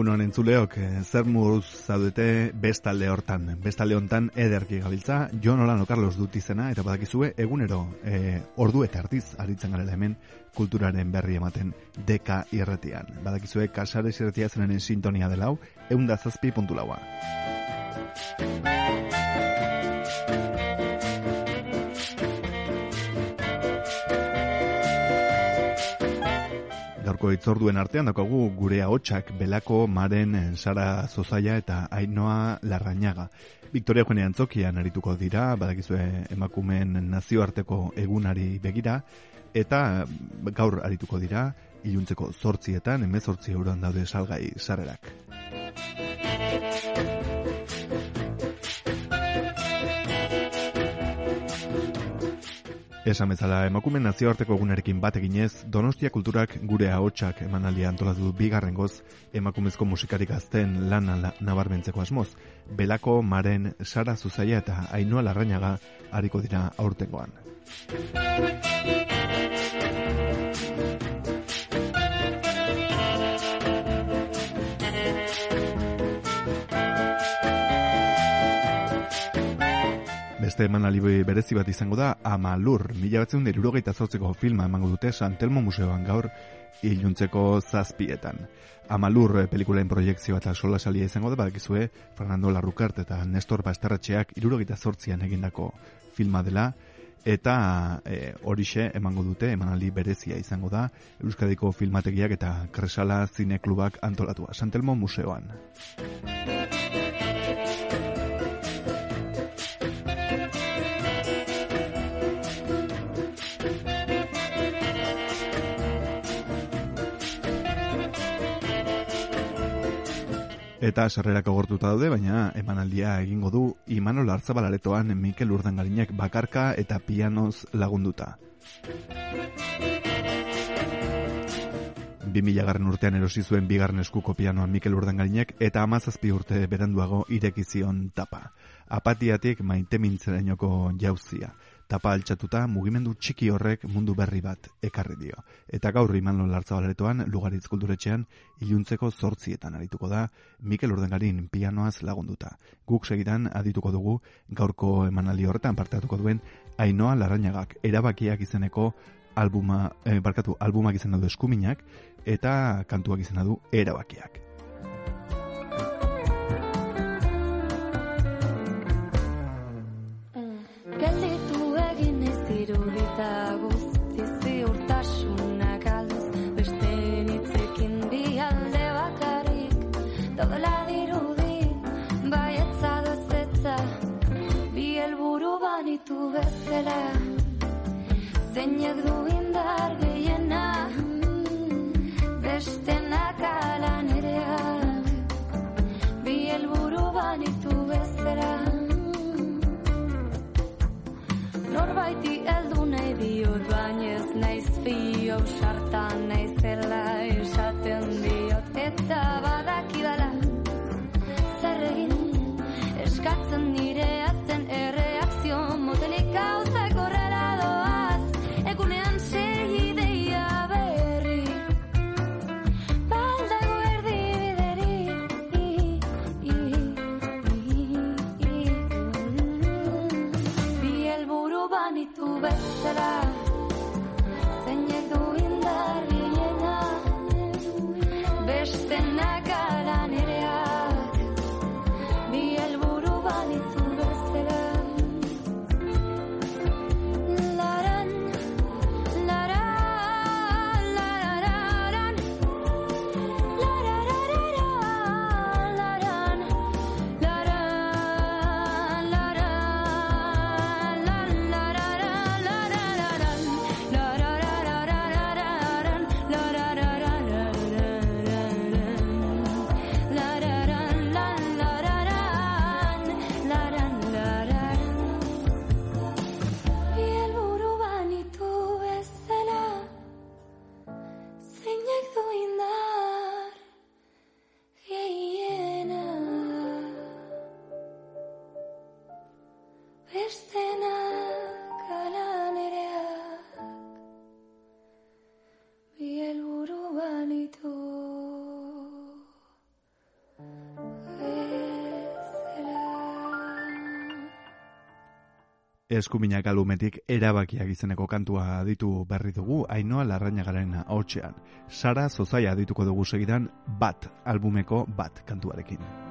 Egun entzuleok, eh, zer muruz zaudete bestalde hortan. Bestalde hontan ederki gabiltza, Jo Nolano Carlos dut izena, eta badakizue egunero e, ordu eta artiz aritzen gara hemen kulturaren berri ematen deka irretian. Badakizue kasare irretia zenenen sintonia delau, eundazazpi puntu laua. Gaurko itzorduen artean daukagu gure ahotsak belako maren sara zozaia eta ainoa larrañaga. Victoria Juene antzokian arituko dira, badakizue emakumen nazioarteko egunari begira, eta gaur arituko dira, iluntzeko zortzietan, emezortzi euroan daude salgai sarrerak. Esan bezala, emakumen nazioarteko egunarekin bat eginez, Donostia kulturak gure ahotsak emanaldia antolatu du bigarren goz, emakumezko musikari gazten lan nabarmentzeko asmoz. Belako, Maren, Sara Zuzaia eta Ainua Larrañaga hariko dira aurtengoan. Beste eman alibi berezi bat izango da Amalur, mila batzen dira urogeita zortzeko filma emango dute Santelmo Museoan gaur iluntzeko zazpietan. Amalur eh, pelikulaen proiektzioa eta sola salia izango da, badakizue Fernando Larrukart eta Nestor Basterratxeak irurogeita zortzian egindako filma dela, eta e, horixe emango dute emanaldi berezia izango da Euskadiko filmategiak eta Kresala Zineklubak antolatua Santelmo Museoan. Eta sarrerak agortuta daude, baina emanaldia egingo du Imanol Artzabalaretoan Mikel Urdangarinak bakarka eta pianoz lagunduta. 2000 garren urtean erosi zuen bigarren eskuko pianoa Mikel Urdangarinak eta amazazpi urte beranduago irekizion tapa. Apatiatik maite mintzerainoko jauzia tapa altxatuta mugimendu txiki horrek mundu berri bat ekarri dio. Eta gaur imanlo lartzabaletoan, lugaritz kulturetxean, iluntzeko zortzietan arituko da, Mikel Urdengarin pianoaz lagunduta. Guk segidan adituko dugu gaurko emanaldi horretan parteatuko duen Ainoa Larrañagak erabakiak izeneko albuma, eh, barkatu, albumak izan du eskuminak eta kantuak izan du erabakiak. dela Zeinek du indar gehiena Beste nakala nerea Bi helburu banitu bezera Bi helburu banitu bezera Eskuminak alumetik erabakiak izeneko kantua ditu berri dugu, ainoa larrainagaren hotxean. Sara Zozaia dituko dugu segidan bat, albumeko bat kantuarekin.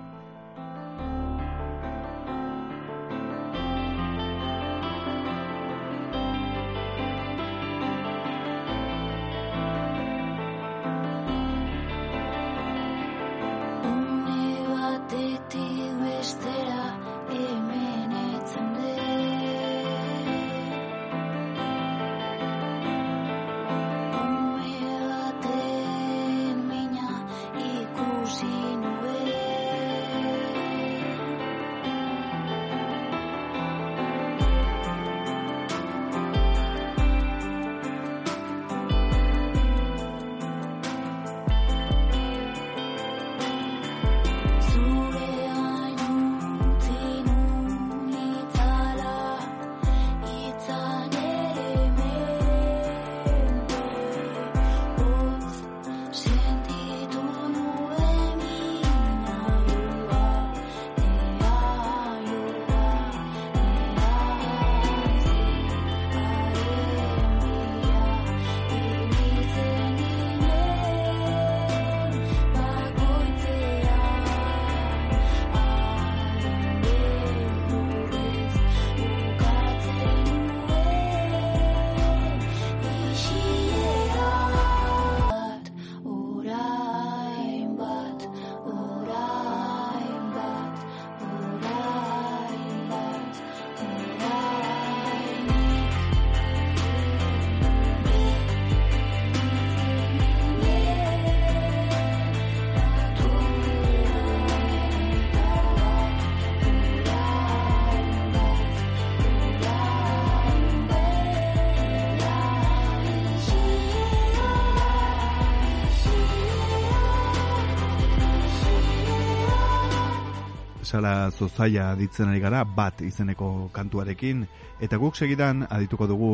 Sara Zozaia ditzen ari gara bat izeneko kantuarekin eta guk segidan adituko dugu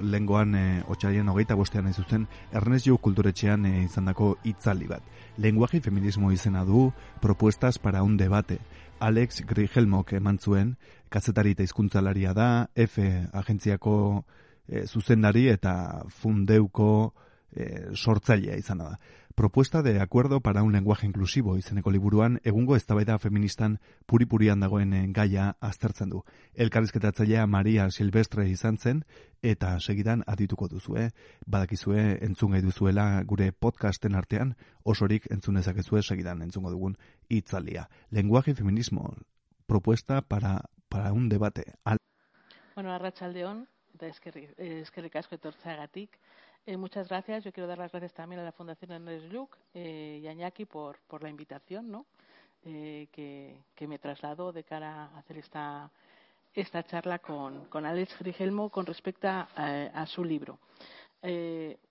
lengoan e, otxaien hogeita bostean ez zuzen Ernest kulturetxean e, izandako hitzaldi bat. Lenguaje feminismo izena du propuestas para un debate. Alex Grigelmok eman zuen, kazetari eta hizkuntzalaria da, F agentziako e, zuzendari eta fundeuko e, sortzailea izana da. Propuesta de acuerdo para un lenguaje inclusivo izeneko liburuan egungo eztabaida feministan puripurian dagoen eh, gaia aztertzen du. Elkarrizketatzailea Maria Silvestre izan zen eta segidan adituko duzue, badakizue entzun gai duzuela gure podcasten artean osorik entzun dezakezue segidan entzungo dugun hitzaldia. Lenguaje feminismo, propuesta para, para un debate. Al Bueno, arratsaldeon eta eskerrik, eh, eskerrik asko etortzeagatik. Eh, muchas gracias. Yo quiero dar las gracias también a la Fundación Ernest Lluch eh, y a Iñaki por, la invitación ¿no? Eh, que, me trasladó de cara a hacer esta, esta charla con, Alex Grigelmo con respecto a, a su libro.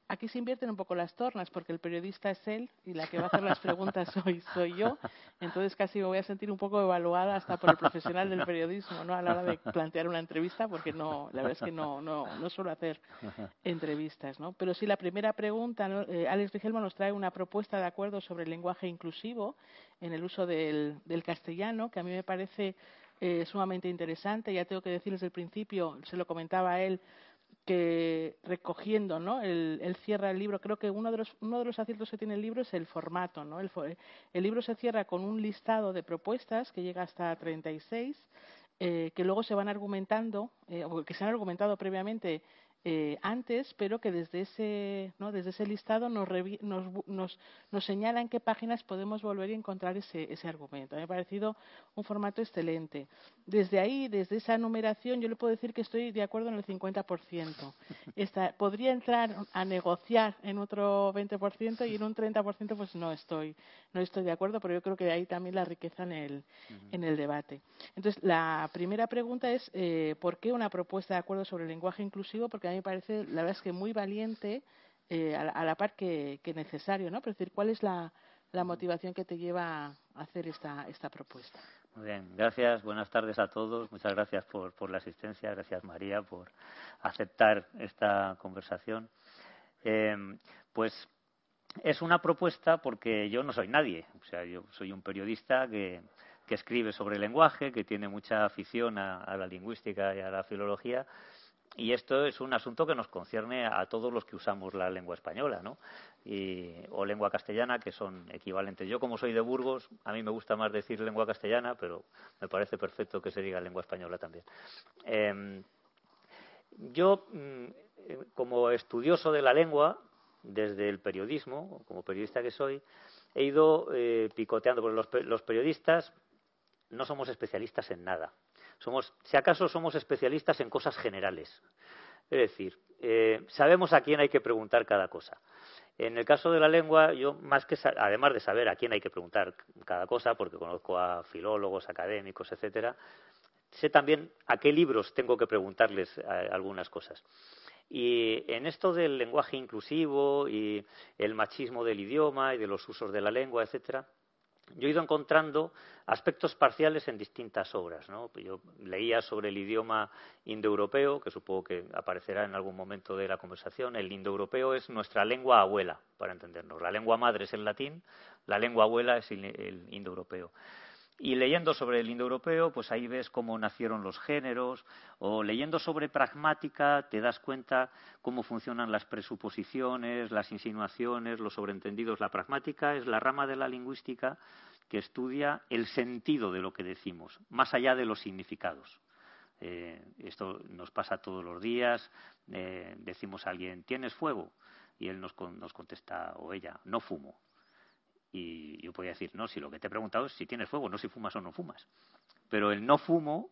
Aquí se invierten un poco las tornas porque el periodista es él y la que va a hacer las preguntas hoy soy yo. Entonces casi me voy a sentir un poco evaluada hasta por el profesional del periodismo ¿no? a la hora de plantear una entrevista porque no, la verdad es que no, no, no suelo hacer entrevistas. ¿no? Pero sí, la primera pregunta, ¿no? eh, Alex Rigelmo nos trae una propuesta de acuerdo sobre el lenguaje inclusivo en el uso del, del castellano que a mí me parece eh, sumamente interesante. Ya tengo que decir desde el principio, se lo comentaba él, que recogiendo ¿no? el, el cierra el libro, creo que uno de, los, uno de los aciertos que tiene el libro es el formato. ¿no? El, el libro se cierra con un listado de propuestas que llega hasta 36, eh, que luego se van argumentando, eh, o que se han argumentado previamente eh, antes, pero que desde ese, ¿no? desde ese listado nos, revi- nos, nos, nos señala en qué páginas podemos volver y encontrar ese, ese argumento. Me ha parecido un formato excelente. Desde ahí, desde esa numeración, yo le puedo decir que estoy de acuerdo en el 50%. Esta, podría entrar a negociar en otro 20% y en un 30% pues no estoy, no estoy de acuerdo, pero yo creo que ahí también la riqueza en el, en el debate. Entonces, la primera pregunta es eh, ¿por qué una propuesta de acuerdo sobre el lenguaje inclusivo? Porque mí me parece, la verdad es que muy valiente, eh, a, la, a la par que, que necesario, ¿no? Pero es decir, ¿cuál es la, la motivación que te lleva a hacer esta, esta propuesta. Muy bien, gracias, buenas tardes a todos. Muchas gracias por, por la asistencia, gracias María por aceptar esta conversación. Eh, pues es una propuesta porque yo no soy nadie, o sea, yo soy un periodista que, que escribe sobre lenguaje, que tiene mucha afición a, a la lingüística y a la filología. Y esto es un asunto que nos concierne a todos los que usamos la lengua española, ¿no? O lengua castellana, que son equivalentes. Yo, como soy de Burgos, a mí me gusta más decir lengua castellana, pero me parece perfecto que se diga lengua española también. Eh, yo, mm, como estudioso de la lengua, desde el periodismo, como periodista que soy, he ido eh, picoteando, porque los periodistas no somos especialistas en nada. Somos, si acaso, somos especialistas en cosas generales. Es decir, eh, sabemos a quién hay que preguntar cada cosa. En el caso de la lengua, yo más que además de saber a quién hay que preguntar cada cosa, porque conozco a filólogos, académicos, etcétera, sé también a qué libros tengo que preguntarles eh, algunas cosas. Y en esto del lenguaje inclusivo y el machismo del idioma y de los usos de la lengua, etcétera, yo he ido encontrando aspectos parciales en distintas obras. ¿no? Yo leía sobre el idioma indoeuropeo, que supongo que aparecerá en algún momento de la conversación. El indoeuropeo es nuestra lengua abuela, para entendernos. La lengua madre es el latín, la lengua abuela es el, el indoeuropeo. Y leyendo sobre el indoeuropeo, pues ahí ves cómo nacieron los géneros, o leyendo sobre pragmática te das cuenta cómo funcionan las presuposiciones, las insinuaciones, los sobreentendidos. La pragmática es la rama de la lingüística que estudia el sentido de lo que decimos, más allá de los significados. Eh, esto nos pasa todos los días. Eh, decimos a alguien, ¿tienes fuego? Y él nos, nos contesta, o ella, no fumo. Y yo podría decir, no, si lo que te he preguntado es si tienes fuego, no si fumas o no fumas. Pero el no fumo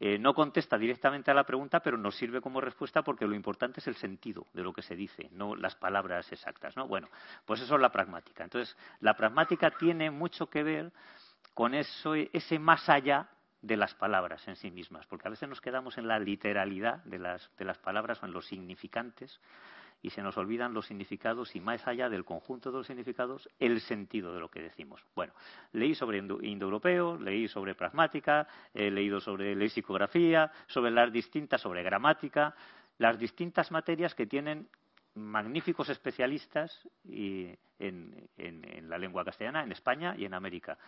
eh, no contesta directamente a la pregunta, pero nos sirve como respuesta porque lo importante es el sentido de lo que se dice, no las palabras exactas. ¿no? Bueno, pues eso es la pragmática. Entonces, la pragmática tiene mucho que ver con eso, ese más allá de las palabras en sí mismas, porque a veces nos quedamos en la literalidad de las, de las palabras o en los significantes y se nos olvidan los significados y más allá del conjunto de los significados, el sentido de lo que decimos. Bueno, leí sobre indo- indoeuropeo, leí sobre pragmática, he leído sobre lexicografía, sobre las distintas, sobre gramática, las distintas materias que tienen magníficos especialistas en la lengua castellana, en España y en América.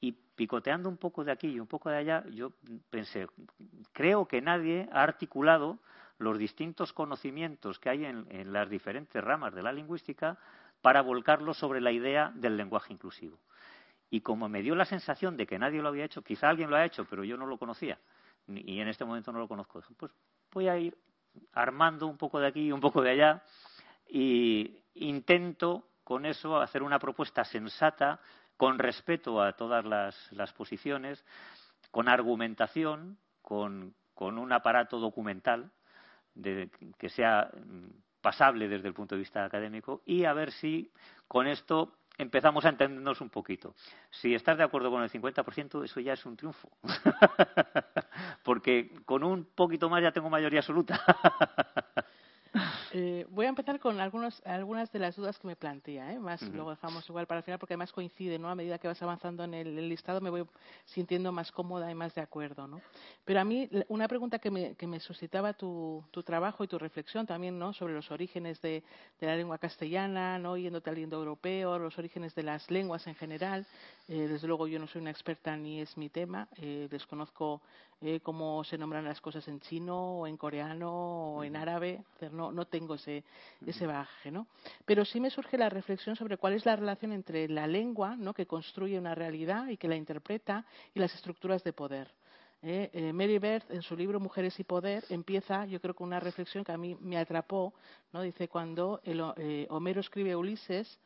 Y picoteando un poco de aquí y un poco de allá, yo pensé, creo que nadie ha articulado los distintos conocimientos que hay en, las diferentes ramas de la lingüística para volcarlos sobre la idea del lenguaje inclusivo. Y como me dio la sensación de que nadie lo había hecho, quizá alguien lo ha hecho, pero yo no lo conocía, y en este momento no lo conozco, pues voy a ir armando un poco de aquí y un poco de allá y intento con eso hacer una propuesta sensata, con respeto a todas las, las posiciones, con argumentación, con un aparato documental de- que sea mm, pasable desde el punto de vista académico y a ver si con esto empezamos a entendernos un poquito. Si estás de acuerdo con el 50%, eso ya es un triunfo. Porque con un poquito más ya tengo mayoría absoluta. Eh, voy a empezar con algunos, algunas de las dudas que me plantea, ¿eh? más Ujú. luego dejamos igual para el final porque además coincide, ¿no? A medida que vas avanzando en el, el listado me voy sintiendo más cómoda y más de acuerdo, ¿no? Pero a mí una pregunta que me, que me suscitaba tu, tu trabajo y tu reflexión también, ¿no? Sobre los orígenes de, de la lengua castellana, ¿no? Yéndote al indoeuropeo, los orígenes de las lenguas en general. Eh, desde luego yo no soy una experta ni es mi tema, eh, desconozco eh, cómo se nombran las cosas en chino o en coreano o en árabe, no, no tengo ese, ese bagaje, ¿no? Pero sí me surge la reflexión sobre cuál es la relación entre la lengua, ¿no? que construye una realidad y que la interpreta, y las estructuras de poder. ¿eh? Eh, Mary Bird, en su libro Mujeres y Poder, empieza, yo creo, con una reflexión que a mí me atrapó, ¿no? Dice, cuando el, eh, Homero escribe Ulises,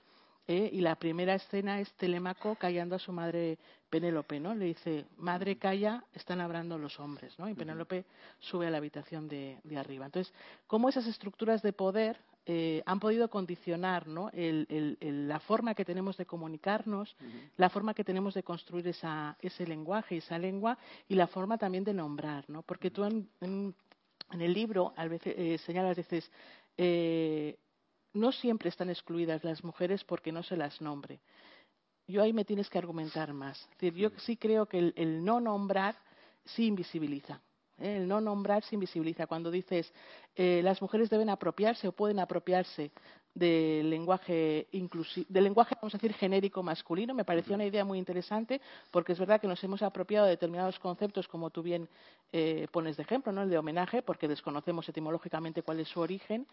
¿eh? y la primera escena es Telémaco callando a su madre Penélope, ¿no? Le dice, madre calla, están hablando los hombres, ¿no? Y Penélope sube a la habitación de, de arriba. Entonces, cómo esas estructuras de poder eh, han podido condicionar ¿no? el, el- el- la forma que tenemos de comunicarnos, la forma que tenemos de construir esa, ese lenguaje, esa lengua y la forma también de nombrar, ¿no? Porque tú en, en- en el libro a veces eh, señalas, dices, eh, no siempre están excluidas las mujeres porque no se las nombre. yo ahí me tienes que argumentar más. Es decir, yo sí creo que el, el no nombrar sí invisibiliza. ¿eh? El no nombrar se invisibiliza. Cuando dices eh, las mujeres deben apropiarse o pueden apropiarse del lenguaje inclusivo, del lenguaje, vamos a decir, genérico masculino, me pareció una idea muy interesante porque es verdad que nos hemos apropiado de determinados conceptos, como tú bien eh, pones de ejemplo, ¿no? el de homenaje, porque desconocemos etimológicamente cuál es su origen.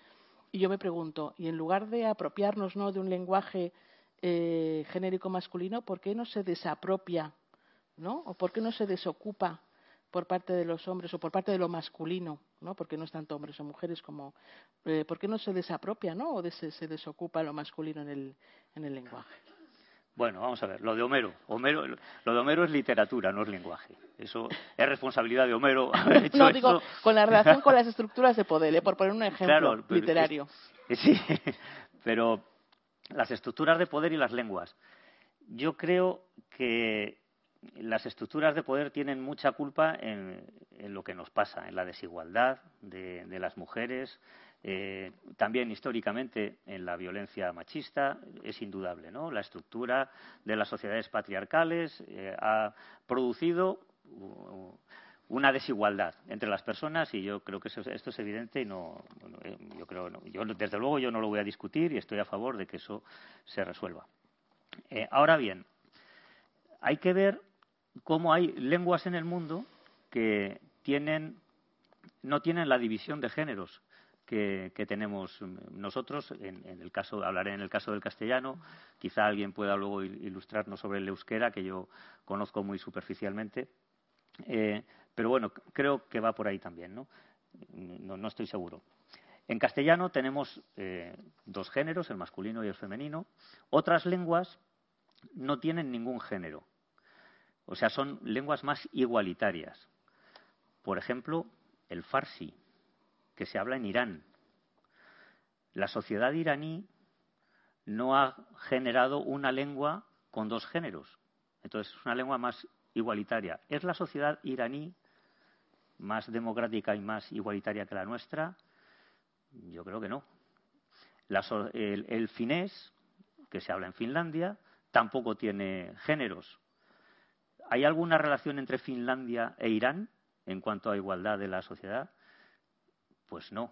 Y yo me pregunto, y en lugar de apropiarnos ¿no? de un lenguaje eh, genérico masculino, ¿por qué no se desapropia, ¿no? O por qué no se desocupa por parte de los hombres o por parte de lo masculino, ¿no? Porque no es tanto hombres o mujeres como, eh, ¿por qué no se desapropia, ¿no? O de- se, se desocupa lo masculino en el, en el lenguaje. Bueno, vamos a ver, lo de Homero. Homero. Lo de Homero es literatura, no es lenguaje. Eso es responsabilidad de Homero haber hecho No, digo, con la relación con las estructuras de poder, ¿eh? por poner un ejemplo Claro, literario. es- Sí, pero las estructuras de poder y las lenguas. Yo creo que las estructuras de poder tienen mucha culpa en, en lo que nos pasa, en la desigualdad de, de las mujeres, eh, también históricamente en la violencia machista, es indudable, ¿no? La estructura de las sociedades patriarcales eh, ha producido una desigualdad entre las personas y yo creo que eso- esto es evidente y no, eh, yo creo no. yo desde luego yo no lo voy a discutir y estoy a favor de que eso se resuelva. Eh, ahora bien, hay que ver cómo hay lenguas en el mundo que tienen no tienen la división de géneros que, tenemos nosotros. En, en el caso, hablaré en el caso del castellano. Quizá alguien pueda luego il- ilustrarnos sobre el euskera, que yo conozco muy superficialmente. Eh, pero bueno, creo que va por ahí también, ¿no? No, no estoy seguro. En castellano tenemos eh, dos géneros, el masculino y el femenino. Otras lenguas no tienen ningún género. O sea, son lenguas más igualitarias. Por ejemplo, el farsi, que se habla en Irán. La sociedad iraní no ha generado una lengua con dos géneros. Entonces, es una lengua más igualitaria. ¿Es la sociedad iraní más democrática y más igualitaria que la nuestra? Yo creo que no. El finés, que se habla en Finlandia, tampoco tiene géneros. ¿Hay alguna relación entre Finlandia e Irán en cuanto a igualdad de la sociedad? Pues no.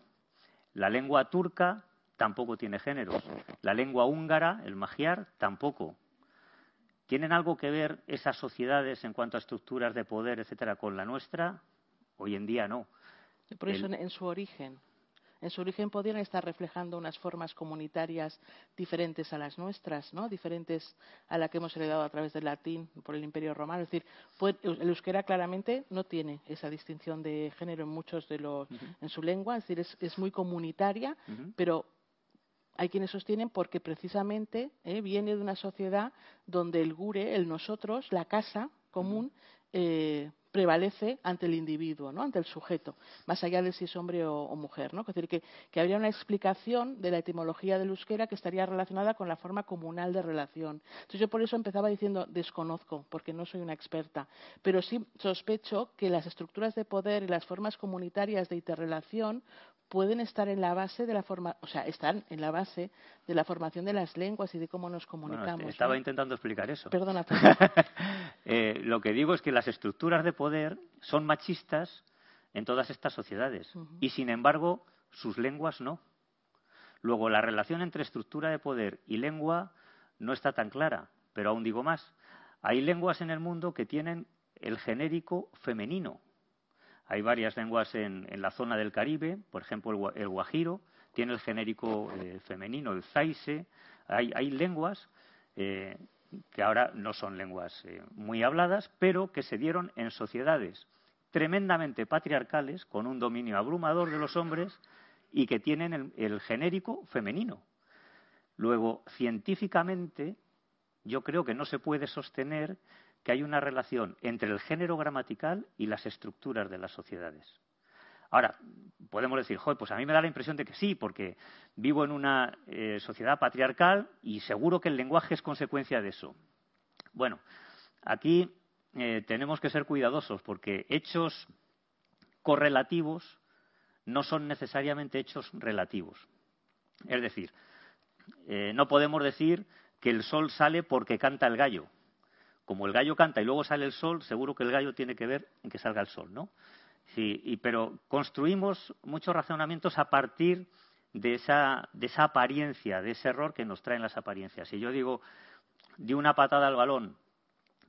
La lengua turca tampoco tiene géneros. La lengua húngara, el magiar, tampoco. ¿Tienen algo que ver esas sociedades en cuanto a estructuras de poder, etcétera, con la nuestra? Hoy en día no. Por eso, El- en, en su origen, en su origen podrían estar reflejando unas formas comunitarias diferentes a las nuestras, ¿no? Diferentes a la que hemos heredado a través del latín por el Imperio Romano. Es decir, el euskera claramente no tiene esa distinción de género en muchos de los, en su lengua. Es decir, es, es muy comunitaria, pero hay quienes sostienen porque precisamente eh, viene de una sociedad donde el gure, el nosotros, la casa común, eh, prevalece ante el individuo, ¿no? ante el sujeto, más allá de si es hombre o, mujer. ¿no? Es decir, que, que habría una explicación de la etimología del euskera que estaría relacionada con la forma comunal de relación. Entonces yo por eso empezaba diciendo desconozco, porque no soy una experta, pero sí sospecho que las estructuras de poder y las formas comunitarias de interrelación pueden estar en la base de la forma, o sea, están en la base de la formación de las lenguas y de cómo nos Bueno, comunicamos. estaba ¿no? intentando explicar eso. Perdona, perdona. Eh, lo que digo es que las estructuras de poder son machistas en todas estas sociedades y, sin embargo, sus lenguas no. Luego, la relación entre estructura de poder y lengua no está tan clara, pero aún digo más. Hay lenguas en el mundo que tienen el genérico femenino. Hay varias lenguas en, en la zona del Caribe, por ejemplo, el, gua- el guajiro tiene el genérico eh, femenino, el zaise. Hay, lenguas eh, que ahora no son lenguas eh, muy habladas, pero que se dieron en sociedades tremendamente patriarcales, con un dominio abrumador de los hombres y que tienen el genérico femenino. Luego, científicamente, yo creo que no se puede sostener que hay una relación entre el género gramatical y las estructuras de las sociedades. Ahora, podemos decir, pues a mí me da la impresión de que sí, porque vivo en una eh, sociedad patriarcal y seguro que el lenguaje es consecuencia de eso. Bueno, aquí eh, tenemos que ser cuidadosos porque hechos correlativos no son necesariamente hechos relativos. Es decir, eh, no podemos decir que el sol sale porque canta el gallo. Como el gallo canta y luego sale el sol, seguro que el gallo tiene que ver en que salga el sol, ¿no? Sí, y, pero construimos muchos razonamientos a partir de esa, de esa apariencia, de ese error que nos traen las apariencias. Si yo digo, di una patada al balón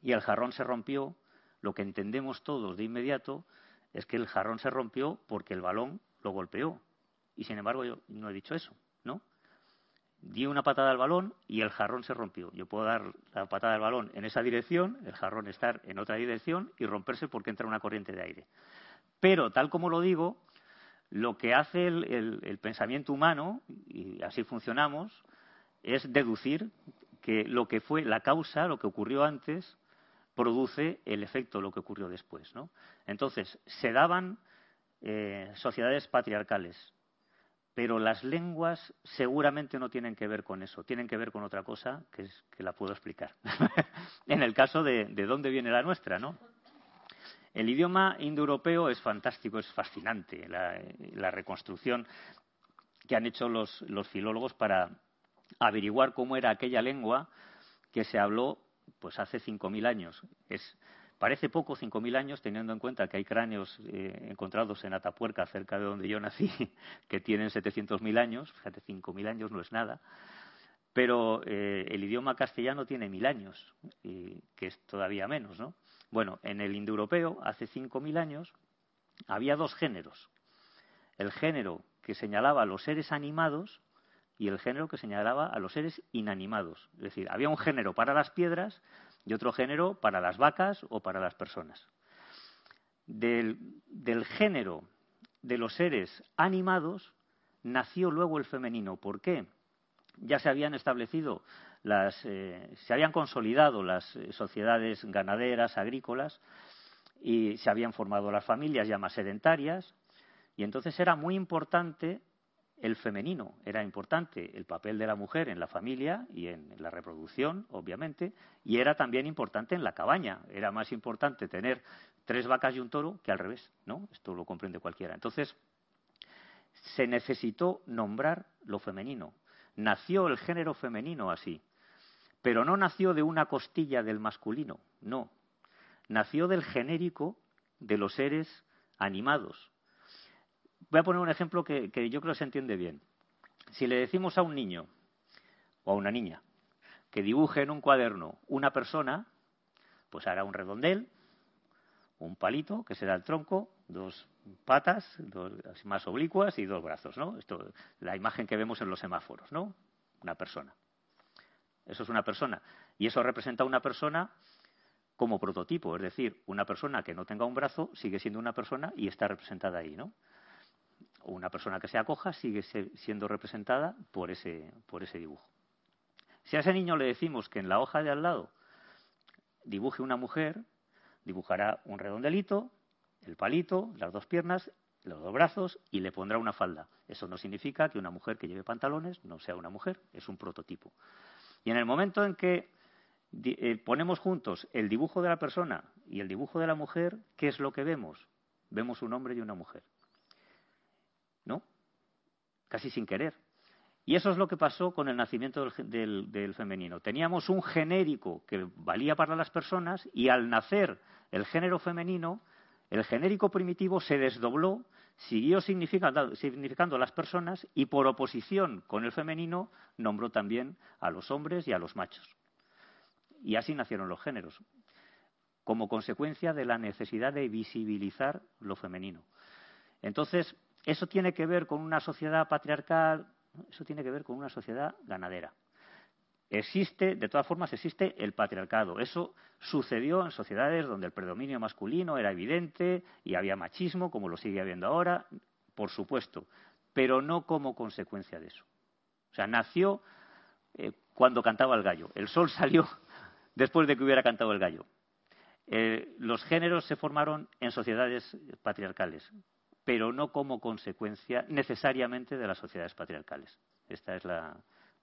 y el jarrón se rompió, lo que entendemos todos de inmediato es que el jarrón se rompió porque el balón lo golpeó. Y sin embargo yo no he dicho eso. Di una patada al balón y el jarrón se rompió. Yo puedo dar la patada al balón en esa dirección, el jarrón estar en otra dirección y romperse porque entra una corriente de aire. Pero, tal como lo digo, lo que hace el, pensamiento humano, y así funcionamos, es deducir que lo que fue la causa, lo que ocurrió antes, produce el efecto, lo que ocurrió después. Entonces, se daban eh, sociedades patriarcales, pero las lenguas seguramente no tienen que ver con eso, tienen que ver con otra cosa que, es, que la puedo explicar. en el caso de, de dónde viene la nuestra, ¿no? El idioma indoeuropeo es fantástico, es fascinante, la, la reconstrucción que han hecho los, los filólogos para averiguar cómo era aquella lengua que se habló pues hace 5.000 años. Es, parece poco 5.000 años teniendo en cuenta que hay cráneos eh, encontrados en Atapuerca, cerca de donde yo nací, que tienen 700.000 años. Fíjate, 5.000 años no es nada. Pero eh, el idioma castellano tiene mil años, y, que es todavía menos, ¿no? Bueno, en el indoeuropeo, hace 5.000 años, había dos géneros. El género que señalaba a los seres animados y el género que señalaba a los seres inanimados. Es decir, había un género para las piedras y otro género para las vacas o para las personas. Del, género de los seres animados nació luego el femenino. ¿Por qué? Ya se habían establecido las, eh, se habían consolidado las eh, sociedades ganaderas, agrícolas, y se habían formado las familias ya más sedentarias, y entonces era muy importante el femenino, era importante el papel de la mujer en la familia y en la reproducción, obviamente, y era también importante en la cabaña. Era más importante tener tres vacas y un toro que al revés, ¿no? Esto lo comprende cualquiera. Entonces, se necesitó nombrar lo femenino. Nació el género femenino así, pero no nació de una costilla del masculino, no. Nació del genérico de los seres animados. Voy a poner un ejemplo que, yo creo que se entiende bien. Si le decimos a un niño o a una niña que dibuje en un cuaderno una persona, pues hará un redondel, un palito, que será el tronco, dos patas, dos más oblicuas y dos brazos, ¿no? Esto, la imagen que vemos en los semáforos, ¿no? Una persona. Eso es una persona. Y eso representa una persona como prototipo, es decir, una persona que no tenga un brazo sigue siendo una persona y está representada ahí, ¿no? O una persona que se acoja sigue siendo representada por ese, por ese dibujo. Si a ese niño le decimos que en la hoja de al lado dibuje una mujer, dibujará un redondelito, el palito, las dos piernas, los dos brazos y le pondrá una falda. Eso no significa que una mujer que lleve pantalones no sea una mujer, es un prototipo. Y en el momento en que eh, ponemos juntos el dibujo de la persona y el dibujo de la mujer, ¿qué es lo que vemos? Vemos un hombre y una mujer. ¿No? Casi sin querer. Y eso es lo que pasó con el nacimiento del, del- del femenino. Teníamos un genérico que valía para las personas y al nacer el género femenino, el genérico primitivo se desdobló, siguió significando, significando las personas y por oposición con el femenino nombró también a los hombres y a los machos. Y así nacieron los géneros, como consecuencia de la necesidad de visibilizar lo femenino. Entonces, eso tiene que ver con una sociedad patriarcal, eso tiene que ver con una sociedad ganadera. Existe, de todas formas, existe el patriarcado. Eso sucedió en sociedades donde el predominio masculino era evidente y había machismo, como lo sigue habiendo ahora, por supuesto, pero no como consecuencia de eso. O sea, nació eh, cuando cantaba el gallo. El sol salió después de que hubiera cantado el gallo. Eh, los géneros se formaron en sociedades patriarcales, pero no como consecuencia necesariamente de las sociedades patriarcales. Esta es la,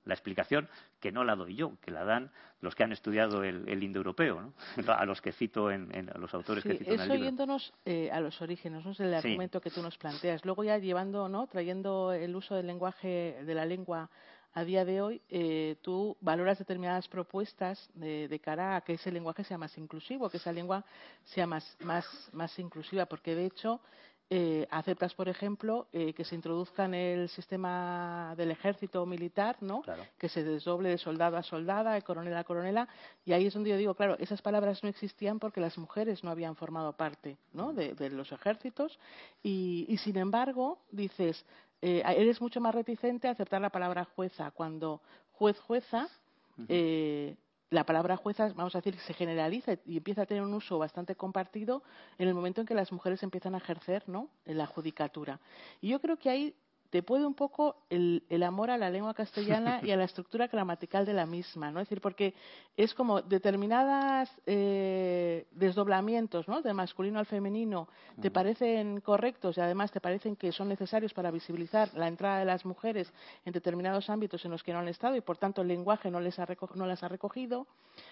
la explicación que no la doy yo, que la dan los que han estudiado el, el indoeuropeo, ¿no? a los que cito en, en- a los autores que cito en el eso libro. yéndonos eh, a los orígenes, ¿no? es el Sí. argumento que tú nos planteas. Luego ya llevando, ¿no? Trayendo el uso del lenguaje, de la lengua a día de hoy eh, tú valoras determinadas propuestas de, de cara a que ese lenguaje sea más inclusivo, que esa lengua sea más, más, más inclusiva, porque de hecho eh, aceptas, por ejemplo, eh, que se introduzca en el sistema del ejército militar, ¿no? Claro. Que se desdoble de soldado a soldada, de coronel a coronela, y ahí es donde yo digo, claro, esas palabras no existían porque las mujeres no habían formado parte, ¿no? De, de los ejércitos, y, y sin embargo dices, eh, eres mucho más reticente a aceptar la palabra jueza cuando juez jueza eh, la palabra jueza, vamos a decir, se generaliza y empieza a tener un uso bastante compartido en el momento en que las mujeres empiezan a ejercer ¿no? en la judicatura. Y yo creo que ahí te puede un poco el, el amor a la lengua castellana y a la estructura gramatical de la misma, ¿no? Es decir, porque es como determinadas eh, desdoblamientos, ¿no? De masculino al femenino te parecen correctos y además te parecen que son necesarios para visibilizar la entrada de las mujeres en determinados ámbitos en los que no han estado y por tanto el lenguaje no les ha no las ha recogido,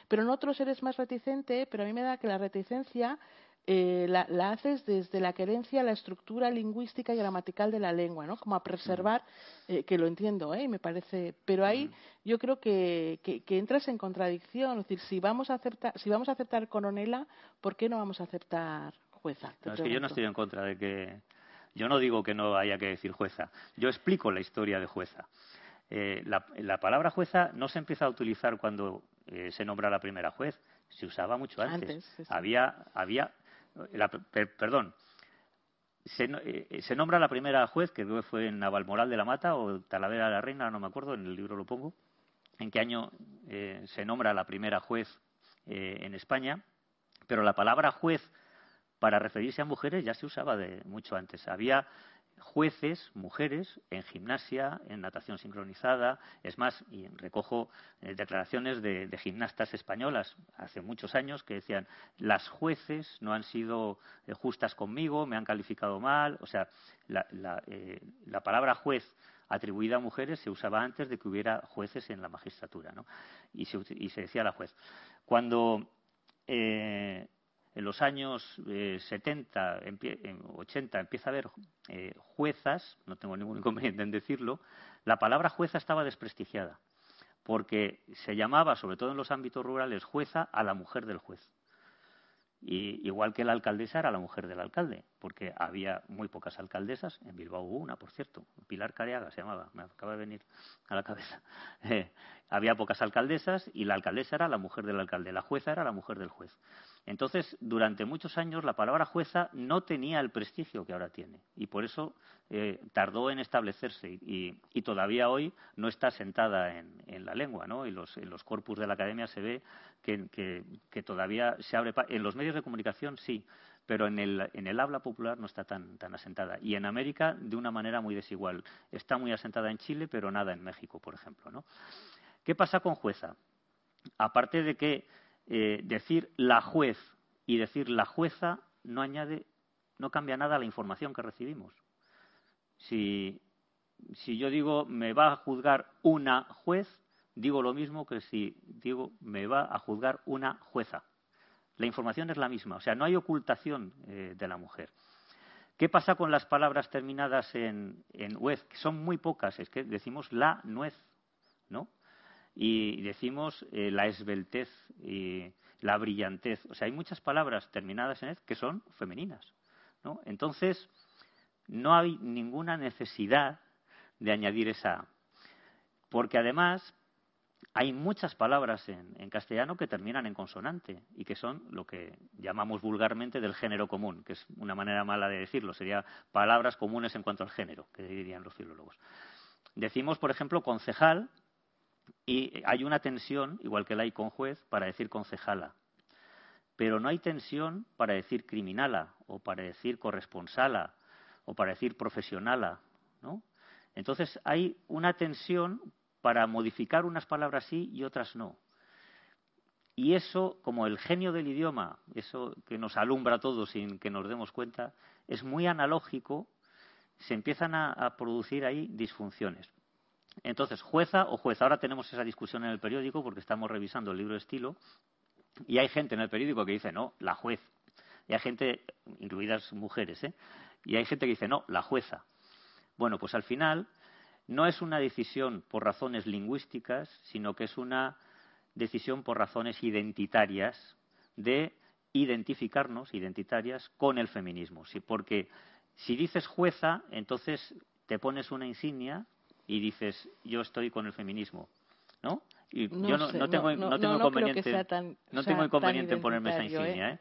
pero en otros eres más reticente, pero a mí me da que la reticencia eh, la, la haces desde la querencia a la estructura lingüística y gramatical de la lengua, ¿no? Como a preservar, eh, que lo entiendo, ¿eh? Y me parece, pero ahí yo creo que, que, que entras en contradicción, es decir, si vamos a aceptar, si vamos a aceptar coronela, ¿por qué no vamos a aceptar jueza? No, es que yo no estoy en contra de que. Yo no digo que no haya que decir jueza. Yo explico la historia de jueza. Eh, la, la palabra jueza no se empieza a utilizar cuando eh, se nombra la primera juez. Se usaba mucho antes. Antes, sí, sí. Había, había, la- per- perdón. Se, no- eh, se nombra la primera juez, que que fue en Navalmoral de la Mata o Talavera de la Reina, no me acuerdo, en el libro lo pongo. ¿En qué año eh, se nombra la primera juez eh, en España? Pero la palabra juez para referirse a mujeres ya se usaba de mucho antes. Había jueces, mujeres, en gimnasia, en natación sincronizada. Es más, y recojo eh, declaraciones de, gimnastas españolas hace muchos años que decían las jueces no han sido eh, justas conmigo, me han calificado mal. O sea, la, la, eh, la palabra juez atribuida a mujeres se usaba antes de que hubiera jueces en la magistratura, ¿no? Y se, y se decía la juez. Cuando eh, en los años eh, 70, empie- en 80 empieza a haber eh, juezas, no tengo ningún inconveniente en decirlo, la palabra jueza estaba desprestigiada, porque se llamaba, sobre todo en los ámbitos rurales, jueza a la mujer del juez. Y igual que la alcaldesa era la mujer del alcalde, porque había muy pocas alcaldesas. En Bilbao hubo una, por cierto, Pilar Careaga se llamaba, me acaba de venir a la cabeza. Eh, había pocas alcaldesas y la alcaldesa era la mujer del alcalde, la jueza era la mujer del juez. Entonces, durante muchos años la palabra jueza no tenía el prestigio que ahora tiene y por eso eh, tardó en establecerse y, y- todavía hoy no está sentada en, la lengua, ¿no? Y los, en los corpus de la academia se ve que, todavía se abre. En los medios de comunicación sí, pero en el, en el habla popular no está tan, tan asentada. Y en América de una manera muy desigual. Está muy asentada en Chile, pero nada en México, por ejemplo, ¿no? ¿Qué pasa con jueza? Aparte de que eh, decir la juez y decir la jueza no añade, no cambia nada la información que recibimos. Si, si yo digo me va a juzgar una juez, digo lo mismo que si digo me va a juzgar una jueza. La información es la misma, o sea, no hay ocultación eh, de la mujer. ¿Qué pasa con las palabras terminadas en, en uez? Que son muy pocas, es que decimos la nuez, ¿no? Y decimos eh, la esbeltez y la brillantez. O sea, hay muchas palabras terminadas en ez que son femeninas. ¿no? Entonces, no hay ninguna necesidad de añadir esa. Porque además hay muchas palabras en, en castellano que terminan en consonante y que son lo que llamamos vulgarmente del género común, que es una manera mala de decirlo, sería palabras comunes en cuanto al género, que dirían los filólogos. Decimos, por ejemplo, concejal, y hay una tensión, igual que la hay con juez, para decir concejala. Pero no hay tensión para decir criminala, o para decir corresponsala, o para decir profesionala, ¿no? Entonces hay una tensión para modificar unas palabras sí y otras no. Y eso, como el genio del idioma, eso que nos alumbra a todos sin que nos demos cuenta, es muy analógico, se empiezan a, a producir ahí disfunciones. Entonces, jueza o juez. Ahora tenemos esa discusión en el periódico porque estamos revisando el libro de estilo y hay gente en el periódico que dice, no, la juez. Y hay gente, incluidas mujeres, ¿eh? Y hay gente que dice, no, la jueza. Bueno, pues al final no es una decisión por razones lingüísticas, sino que es una decisión por razones identitarias de identificarnos, identitarias, con el feminismo. Porque si dices jueza, entonces te pones una insignia y dices yo estoy con el feminismo, ¿no? Y No yo no, sé, no tengo, no- no tengo inconveniente, tan- no sea tengo inconveniente en ponerme esa identitario, insignia, ¿eh?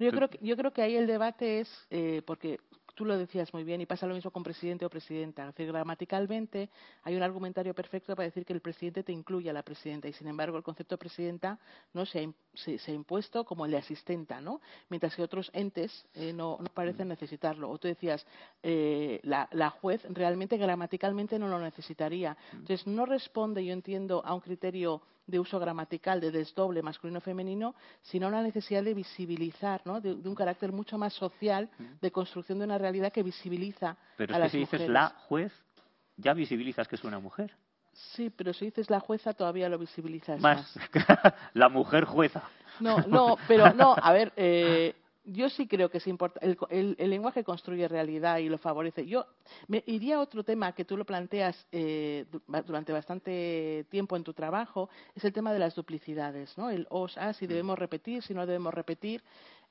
Yo creo, que, yo creo que ahí el debate es, eh, porque tú lo decías muy bien, y pasa lo mismo con presidente o presidenta. Es decir, gramaticalmente hay un argumentario perfecto para decir que el presidente te incluye a la presidenta, y sin embargo el concepto de presidenta no se ha, impuesto como el de asistenta, ¿no? Mientras que otros entes eh, no, no parecen necesitarlo. O tú decías, eh, la, la juez realmente gramaticalmente no lo necesitaría. Entonces no responde, yo entiendo, a un criterio de uso gramatical de desdoble masculino-femenino, sino una necesidad de visibilizar, ¿no? de, de un carácter mucho más social, de construcción de una realidad que visibiliza Pero a es que si dices la juez, ya visibilizas que es una mujer. Sí, pero si dices la jueza todavía lo visibilizas Más. más. la mujer jueza. No, no, pero no, a ver, eh, yo sí creo que es importante. El, el- el lenguaje construye realidad y lo favorece. Yo me iría a otro tema que tú lo planteas eh, durante bastante tiempo en tu trabajo, es el tema de las duplicidades, ¿no? El os, as, si debemos repetir, si no debemos repetir.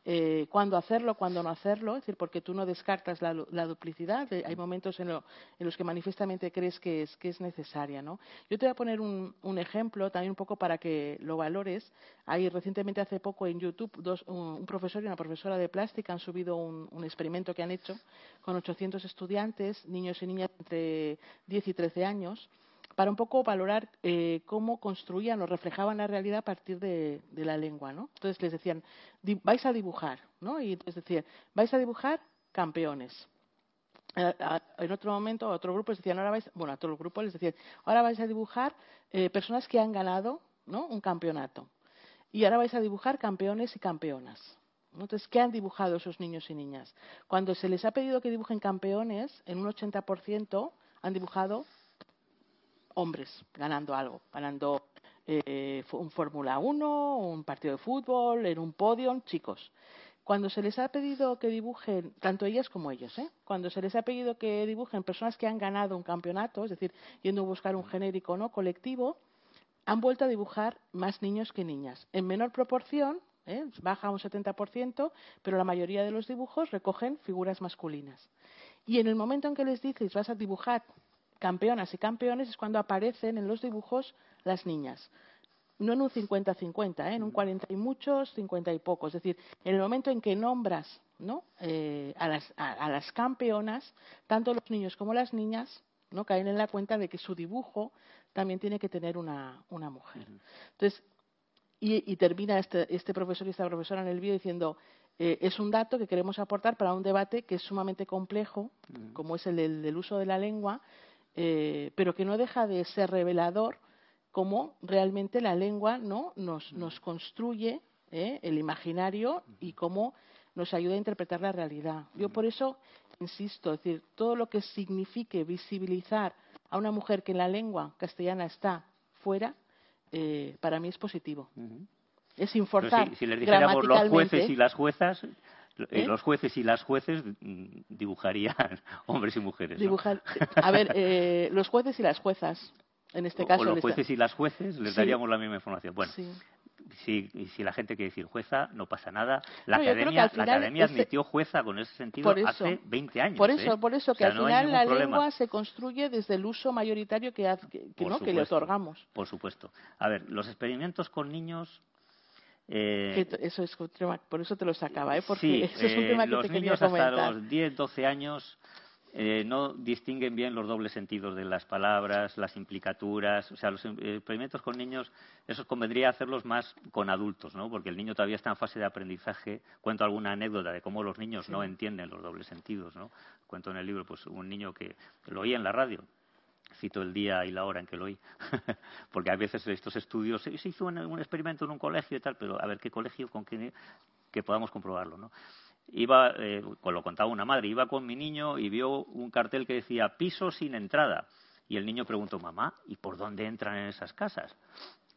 Eh, cuándo hacerlo, cuándo no hacerlo, es decir, porque tú no descartas la, duplicidad, eh, hay momentos en, lo- en los que manifiestamente crees que es, que es necesaria, ¿no? Yo te voy a poner un, ejemplo también un poco para que lo valores. Hay recientemente, hace poco, en YouTube, dos, un, profesor y una profesora de plástica han subido un experimento que han hecho con 800 estudiantes, niños y niñas entre 10 y 13 años, para un poco valorar eh, cómo construían o reflejaban la realidad a partir de, la lengua, ¿no? Entonces les decían, "Di- vais a dibujar, ¿no? Y entonces decían, vais a dibujar campeones. Eh, En otro momento, otro grupo les decían, ahora vais, bueno, a el grupo les decían, ahora vais a dibujar eh, personas que han ganado, ¿no? Un campeonato. Y ahora vais a dibujar campeones y campeonas. Entonces, ¿qué han dibujado esos niños y niñas? Cuando se les ha pedido que dibujen campeones, en un 80% han dibujado hombres ganando algo, ganando eh, un Fórmula 1, un partido de fútbol, en un podio, chicos. Cuando se les ha pedido que dibujen, tanto ellas como ellos, ¿eh? cuando se les ha pedido que dibujen personas que han ganado un campeonato, es decir, yendo a buscar un genérico no colectivo, han vuelto a dibujar más niños que niñas. En menor proporción, ¿eh? baja un 70%, pero la mayoría de los dibujos recogen figuras masculinas. Y en el momento en que les dices vas a dibujar campeonas y campeones es cuando aparecen en los dibujos las niñas. No en un 50-50, ¿eh? en un 40 y muchos, 50 y pocos. Es decir, en el momento en que nombras ¿no? Eh, a, las, a, a las campeonas, tanto los niños como las niñas no caen en la cuenta de que su dibujo también tiene que tener una, una mujer. Entonces, y, y termina este, este profesor y esta profesora en el vídeo diciendo, eh, es un dato que queremos aportar para un debate que es sumamente complejo, como es el del, del uso de la lengua, eh, pero que no deja de ser revelador cómo realmente la lengua no nos, nos construye ¿eh? el imaginario y cómo nos ayuda a interpretar la realidad. Yo por eso insisto, es decir, todo lo que signifique visibilizar a una mujer que en la lengua castellana está fuera, eh, para mí es positivo. Es forzar si, si les dijéramos los jueces y las juezas, eh, ¿Eh? los jueces y las jueces mm, dibujarían hombres y mujeres. ¿no? dibujar. A ver, eh, los jueces y las juezas, en este O- caso. o los jueces y las jueces les Sí. daríamos la misma información. Bueno, Sí. si, si la gente quiere decir jueza, no pasa nada. La No, academia, la academia ese- admitió jueza con ese sentido eso. hace 20 años. Por ¿eh? eso, por eso O que sea, al no final la problema. lengua se construye desde el uso mayoritario que, que, ¿no? que le otorgamos. Por supuesto. A ver, los experimentos con niños. Eh, eso es un tema- por eso te lo sacaba, ¿eh? porque sí, eso es un eh, tema que los te quería niños hasta los 10, 12 años eh, no distinguen bien los dobles sentidos de las palabras, las implicaturas. O sea, los eh, experimentos con niños, esos convendría hacerlos más con adultos, ¿no? Porque el niño todavía está en fase de aprendizaje. Cuento alguna anécdota de cómo los niños no entienden los dobles sentidos, ¿no? Cuento en el libro, pues, un niño que lo oía en la radio cito el día y la hora en que lo oí, porque a veces estos estudios se hizo un, un experimento en un colegio y tal, pero a ver qué colegio con qué que podamos comprobarlo, ¿no? Iba, eh, lo contaba una madre, iba con mi niño y vio un cartel que decía piso sin entrada y el niño preguntó mamá ¿y por dónde entran en esas casas?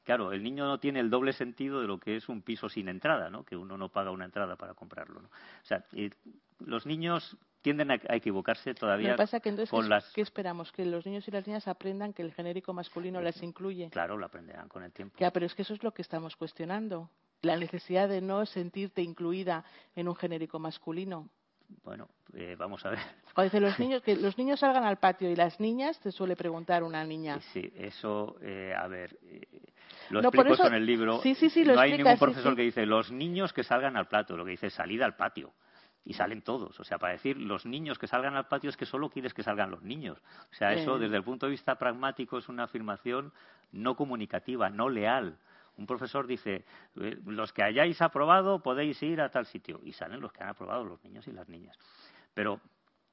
Claro, el niño no tiene el doble sentido de lo que es un piso sin entrada, ¿no? Que uno no paga una entrada para comprarlo, ¿no? O sea, eh, los niños tienden a, equivocarse Lo todavía que pasa que entonces, con ¿qué, las... qué esperamos? Que los niños y las niñas aprendan que el genérico masculino les incluye. Claro, lo aprenderán con el tiempo. Ya, pero es que eso es lo que estamos cuestionando. La necesidad de no sentirte incluida en un genérico masculino. Bueno, eh, vamos a ver. Cuando dice los niños, que los niños salgan al patio y las niñas, te suele preguntar una niña. Sí, eso, eh, a ver, eh, lo No, explico eso- eso en el libro. sí, sí, sí, lo no hay ningún sí, profesor sí. que dice los niños que salgan al plato, lo que dice es salid al patio. Y salen todos. O sea, para decir los niños que salgan al patio es que solo quieres que salgan los niños. O sea, eso Eh. desde el punto de vista pragmático es una afirmación no comunicativa, no leal. Un profesor dice, eh, los que hayáis aprobado podéis ir a tal sitio. Y salen los que han aprobado, los niños y las niñas. Pero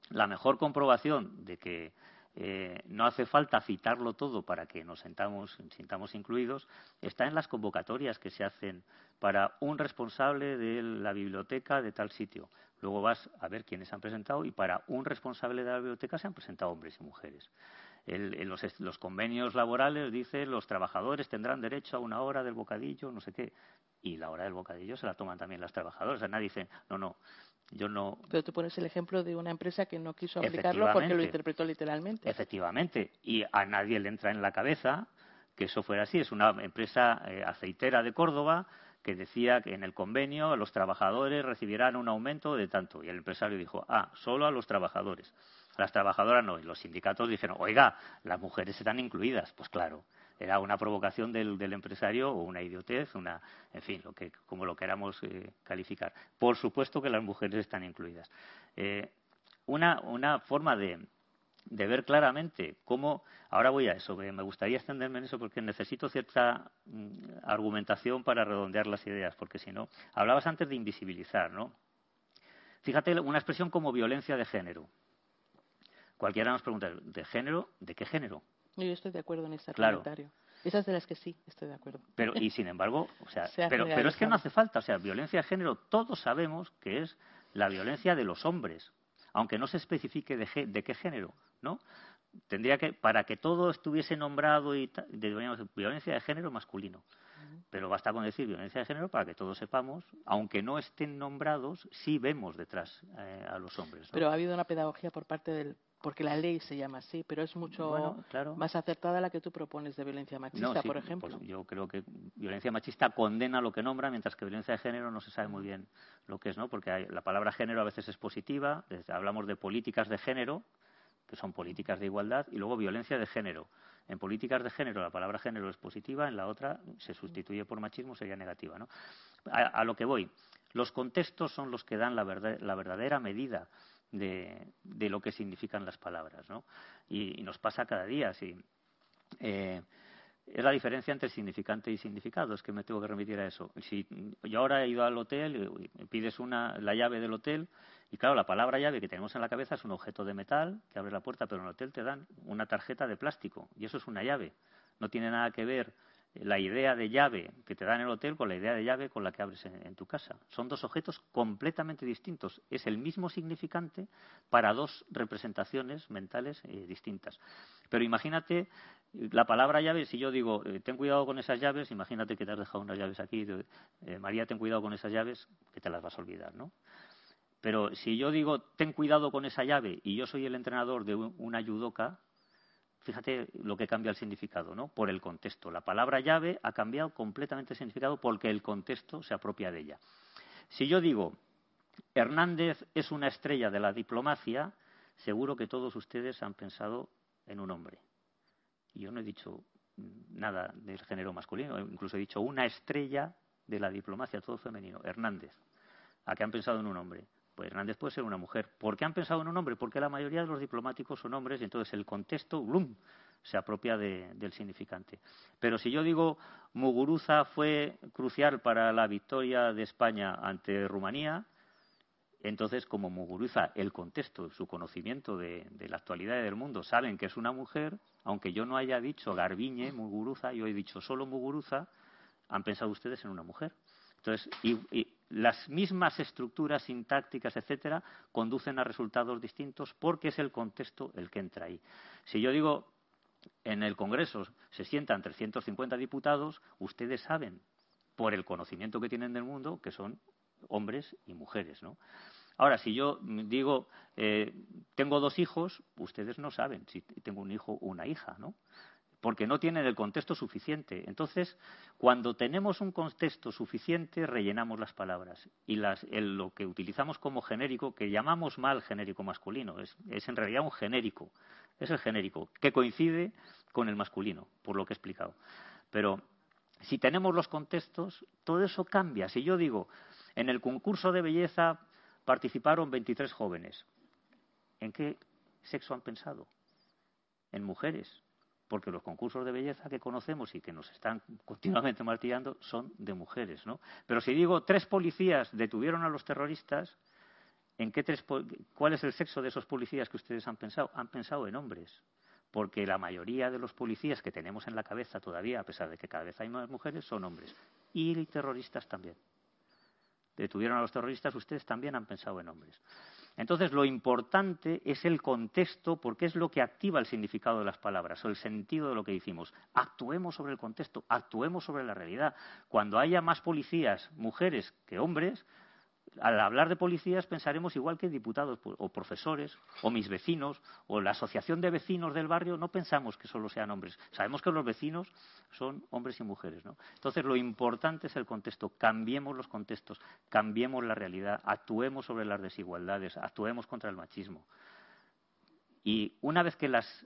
la mejor comprobación de que eh, no hace falta citarlo todo para que nos sentamos, sintamos incluidos está en las convocatorias que se hacen para un responsable de la biblioteca de tal sitio. Luego vas a ver quiénes han presentado y para un responsable de la biblioteca se han presentado hombres y mujeres. El- en los, los convenios laborales dice los trabajadores tendrán derecho a una hora del bocadillo, no sé qué. Y la hora del bocadillo se la toman también las trabajadoras. O sea, nadie dice, no, no, yo no, Pero tú pones el ejemplo de una empresa que no quiso aplicarlo porque lo Efectivamente. interpretó literalmente. Efectivamente, y a nadie le entra en la cabeza que eso fuera así. Es una empresa eh, aceitera de Córdoba que decía que en el convenio los trabajadores recibirán un aumento de tanto. Y el empresario dijo, ah, solo a los trabajadores. Las trabajadoras no. Y los sindicatos dijeron, oiga, las mujeres están incluidas. Pues claro, era una provocación del, del empresario o una idiotez, una, en fin, lo que, como lo queramos eh, calificar. Por supuesto que las mujeres están incluidas. Eh, una, una forma de, ver claramente cómo ahora voy a eso me gustaría extenderme en eso porque necesito cierta mm, argumentación para redondear las ideas porque si no hablabas antes de invisibilizar no fíjate una expresión como violencia de género cualquiera nos pregunta de género de qué género Yo estoy de acuerdo en este Claro. comentario. Esas de las que sí, estoy de acuerdo. pero y sin embargo o sea Se pero pero es que no hace falta o sea violencia de género todos sabemos que es la violencia de los hombres aunque no se especifique de, de qué género no tendría que para que todo estuviese nombrado y decir violencia de género masculino pero basta con decir violencia de género para que todos sepamos aunque no estén nombrados sí vemos detrás eh, a los hombres ¿no? Pero ha habido una pedagogía por parte del... Porque la ley se llama así, pero es mucho Bueno, claro. más acertada la que tú propones de violencia machista, No, sí, por ejemplo. pues yo creo que violencia machista condena lo que nombra, mientras que violencia de género no se sabe muy bien lo que es, ¿no? Porque hay- la palabra género a veces es positiva, hablamos de políticas de género, que son políticas de igualdad, y luego violencia de género. En políticas de género la palabra género es positiva, en la otra se sustituye por machismo, sería negativa, ¿no? A, a lo que voy, los contextos son los que dan la, verdad- la verdadera medida de, de lo que significan las palabras, ¿no? Y, nos pasa cada día, si eh, es la diferencia entre significante y significado, es que me tengo que remitir a eso. Si yo ahora he ido al hotel pides una, la llave del hotel, y claro, la palabra llave que tenemos en la cabeza es un objeto de metal que abre la puerta, pero en el hotel te dan una tarjeta de plástico, y eso es una llave. No tiene nada que ver la idea de llave que te dan en el hotel con la idea de llave con la que abres en, tu casa. Son dos objetos completamente distintos. Es el mismo significante para dos representaciones mentales eh, distintas. Pero imagínate la palabra llave, si yo digo, eh, ten cuidado con esas llaves, imagínate que te has dejado unas llaves aquí, eh, María, ten cuidado con esas llaves, que te las vas a olvidar, ¿no? Pero si yo digo, ten cuidado con esa llave, y yo soy el entrenador de un- una judoka, fíjate lo que cambia el significado, ¿no? Por el contexto. La palabra llave ha cambiado completamente el significado porque el contexto se apropia de ella. Si yo digo, Hernández es una estrella de la diplomacia, seguro que todos ustedes han pensado en un hombre. Y yo no he dicho nada del género masculino, incluso he dicho una estrella de la diplomacia, todo femenino, Hernández. ¿A qué han pensado en un hombre? Pues Hernández puede ser una mujer. ¿Por qué han pensado en un hombre? Porque la mayoría de los diplomáticos son hombres y entonces el contexto ¡blum! se apropia de- del significante. Pero si yo digo Muguruza fue crucial para la victoria de España ante Rumanía, entonces, como Muguruza, el contexto, su conocimiento de, de la actualidad y del mundo, saben que es una mujer, aunque yo no haya dicho Garbiñe, Muguruza, yo he dicho solo Muguruza, han pensado ustedes en una mujer. Entonces, y, y las mismas estructuras sintácticas, etcétera, conducen a resultados distintos porque es el contexto el que entra ahí. Si yo digo en el Congreso se sientan 350 diputados, ustedes saben, por el conocimiento que tienen del mundo, que son hombres y mujeres, ¿no? Ahora, si yo digo, eh, tengo dos hijos, ustedes no saben si tengo un hijo o una hija, ¿no? Porque no tienen el contexto suficiente. Entonces, cuando tenemos un contexto suficiente, rellenamos las palabras. Y las, el- lo que utilizamos como genérico, que llamamos mal genérico masculino, es, es en realidad un genérico. Es el genérico, que coincide con el masculino, por lo que he explicado. Pero si tenemos los contextos, todo eso cambia. Si yo digo, en el concurso de belleza participaron 23 jóvenes, ¿en qué sexo han pensado? En mujeres. Porque los concursos de belleza que conocemos y que nos están continuamente martillando son de mujeres, ¿no? Pero si digo tres policías detuvieron a los terroristas, ¿en qué tres ¿cuál es el sexo de esos policías que ustedes han pensado? Han pensado en hombres porque la mayoría de los policías que tenemos en la cabeza todavía, a pesar de que cada vez hay más mujeres, son hombres. Y terroristas también. Detuvieron a los terroristas, ustedes también han pensado en hombres. Entonces, lo importante es el contexto, porque es lo que activa el significado de las palabras o el sentido de lo que decimos. Actuemos sobre el contexto, actuemos sobre la realidad. Cuando haya más policías, mujeres que hombres, al hablar de policías pensaremos igual que diputados pu- o profesores o mis vecinos o la asociación de vecinos del barrio no pensamos que solo sean hombres. Sabemos que los vecinos son hombres y mujeres ¿no? entonces lo importante es el contexto. Cambiemos los contextos cambiemos la realidad actuemos sobre las desigualdades actuemos contra el machismo. Y una vez que las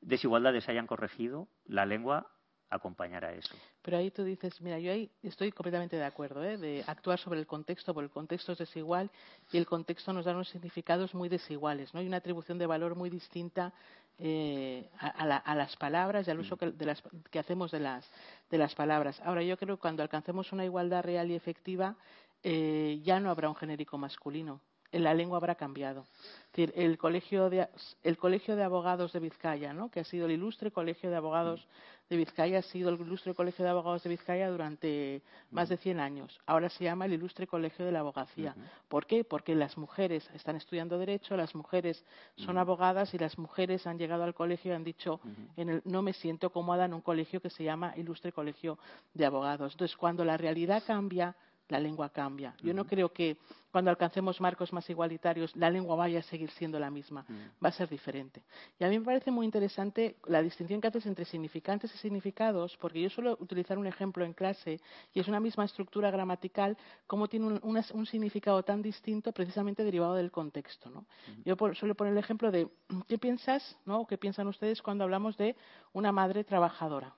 desigualdades se hayan corregido la lengua acompañará eso Pero ahí tú dices, mira, yo ahí estoy completamente de acuerdo, ¿eh? de actuar sobre el contexto, porque el contexto es desigual y el contexto nos da unos significados muy desiguales, ¿no? Y una atribución de valor muy distinta eh, a, a la- a las palabras y al uso que, de las, que hacemos de las, de las palabras. Ahora, yo creo que cuando alcancemos una igualdad real y efectiva, eh, ya no habrá un genérico masculino. En la lengua habrá cambiado. Es decir, el colegio de, el colegio de abogados de Vizcaya, ¿no? que ha sido el ilustre colegio de abogados de Vizcaya, ha sido el ilustre colegio de abogados de Vizcaya durante más de 100 años. Ahora se llama el ilustre colegio de la abogacía. ¿Por qué? Porque las mujeres están estudiando derecho, las mujeres son abogadas y las mujeres han llegado al colegio y han dicho, en el, no me siento cómoda en un colegio que se llama ilustre colegio de abogados. Entonces, cuando la realidad cambia, la lengua cambia. Yo no creo que cuando alcancemos marcos más igualitarios la lengua vaya a seguir siendo la misma, va a ser diferente. Y a mí me parece muy interesante la distinción que haces entre significantes y significados, porque yo suelo utilizar un ejemplo en clase y es una misma estructura gramatical, cómo tiene un, significado tan distinto precisamente derivado del contexto. ¿no? Yo por- suelo poner el ejemplo de ¿qué piensas, no? o qué piensan ustedes cuando hablamos de una madre trabajadora?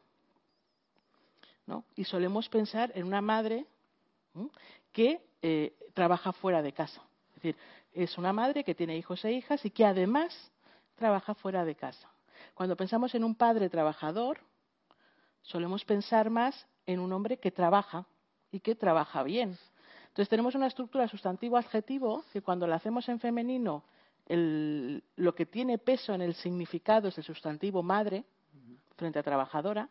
¿no? Y solemos pensar en una madre ¿m? que eh, trabaja fuera de casa. Es decir, es una madre que tiene hijos e hijas y que además trabaja fuera de casa. Cuando pensamos en un padre trabajador, solemos pensar más en un hombre que trabaja y que trabaja bien. Entonces tenemos una estructura sustantivo-adjetivo que cuando la hacemos en femenino, el- lo que tiene peso en el significado es el sustantivo madre frente a trabajadora,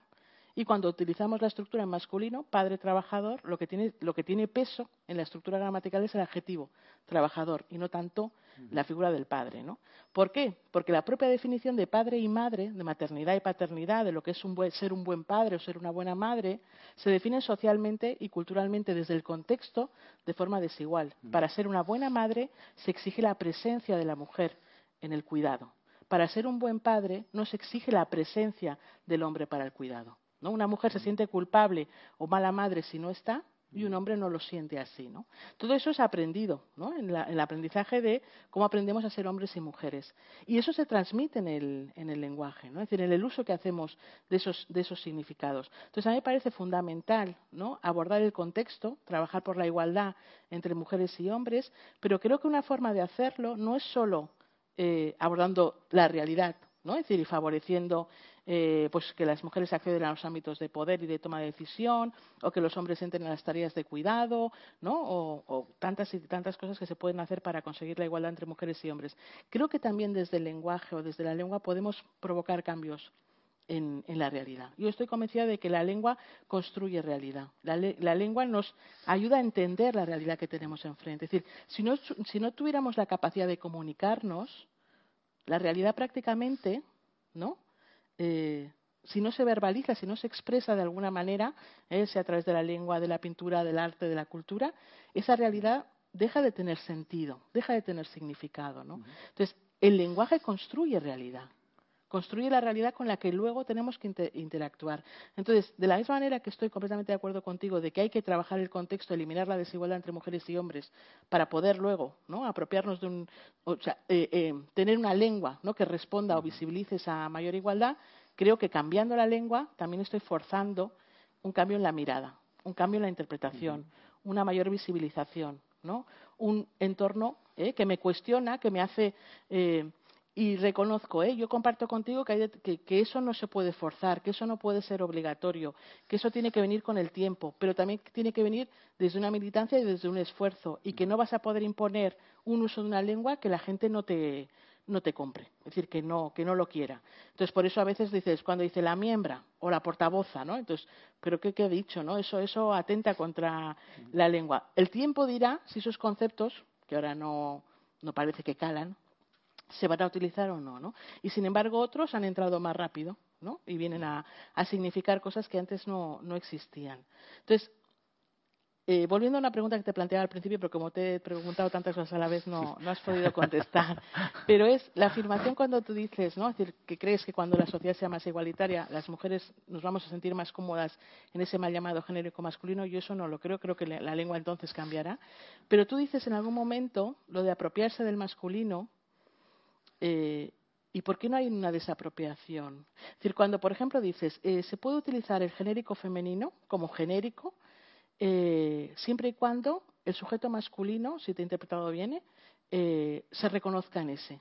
y cuando utilizamos la estructura en masculino, padre trabajador, lo que tiene, lo que tiene peso en la estructura gramatical es el adjetivo trabajador y no tanto la figura del padre. ¿no? ¿Por qué? Porque la propia definición de padre y madre, de maternidad y paternidad, de lo que es un buen- ser un buen padre o ser una buena madre, se define socialmente y culturalmente desde el contexto de forma desigual. Para ser una buena madre se exige la presencia de la mujer en el cuidado. Para ser un buen padre no se exige la presencia del hombre para el cuidado. ¿No? Una mujer se siente culpable o mala madre si no está y un hombre no lo siente así. ¿no? Todo eso es aprendido ¿no? en, la- en el aprendizaje de cómo aprendemos a ser hombres y mujeres. Y eso se transmite en el, en el lenguaje, ¿no? es decir, en el uso que hacemos de esos, de esos significados. Entonces, a mí me parece fundamental ¿no? abordar el contexto, trabajar por la igualdad entre mujeres y hombres, pero creo que una forma de hacerlo no es solo eh, abordando la realidad, ¿no? Es decir, y favoreciendo eh, pues que las mujeres acceden a los ámbitos de poder y de toma de decisión, o que los hombres entren a las tareas de cuidado, ¿no? O, tantas y tantas cosas que se pueden hacer para conseguir la igualdad entre mujeres y hombres. Creo que también desde el lenguaje o desde la lengua podemos provocar cambios en, en la realidad. Yo estoy convencida de que la lengua construye realidad. La, le- la lengua nos ayuda a entender la realidad que tenemos enfrente. Es decir, si no, si no tuviéramos la capacidad de comunicarnos, la realidad prácticamente, ¿no? Eh, si no se verbaliza, si no se expresa de alguna manera, eh, sea a través de la lengua, de la pintura, del arte, de la cultura, esa realidad deja de tener sentido, deja de tener significado, ¿no? Entonces, el lenguaje construye realidad, construye la realidad con la que luego tenemos que inter- interactuar. Entonces, de la misma manera que estoy completamente de acuerdo contigo de que hay que trabajar el contexto, eliminar la desigualdad entre mujeres y hombres para poder luego, ¿no? Apropiarnos de un, o sea, eh, eh, tener una lengua, ¿no? Que responda o visibilice esa mayor igualdad. Creo que cambiando la lengua también estoy forzando un cambio en la mirada, un cambio en la interpretación, una mayor visibilización, ¿no? Un entorno ¿eh? que me cuestiona, que me hace eh, y reconozco, ¿eh? yo comparto contigo que, hay que, que eso no se puede forzar, que eso no puede ser obligatorio, que eso tiene que venir con el tiempo, pero también tiene que venir desde una militancia y desde un esfuerzo, y que no vas a poder imponer un uso de una lengua que la gente no te, no te compre, es decir, que no, que no lo quiera. Entonces, por eso a veces dices, cuando dice la miembra o la portavoza, ¿no? Entonces, pero ¿qué, qué he dicho, no? Eso, eso atenta contra la lengua. El tiempo dirá si esos conceptos, que ahora no, no parece que calan, se van a utilizar o no, ¿no? Y sin embargo otros han entrado más rápido, ¿no? Y vienen a, a significar cosas que antes no, no existían. Entonces, eh, volviendo a una pregunta que te planteaba al principio, pero como te he preguntado tantas cosas a la vez no, no has podido contestar, pero es la afirmación cuando tú dices, ¿no? Es decir, que crees que cuando la sociedad sea más igualitaria, las mujeres nos vamos a sentir más cómodas en ese mal llamado genérico masculino, yo eso no lo creo, creo que la la lengua entonces cambiará. Pero tú dices en algún momento lo de apropiarse del masculino, eh, ¿Y por qué no hay una desapropiación? Es decir, cuando, por ejemplo, dices, eh, se puede utilizar el genérico femenino como genérico, eh, siempre y cuando el sujeto masculino, si te he interpretado bien, eh, se reconozca en ese.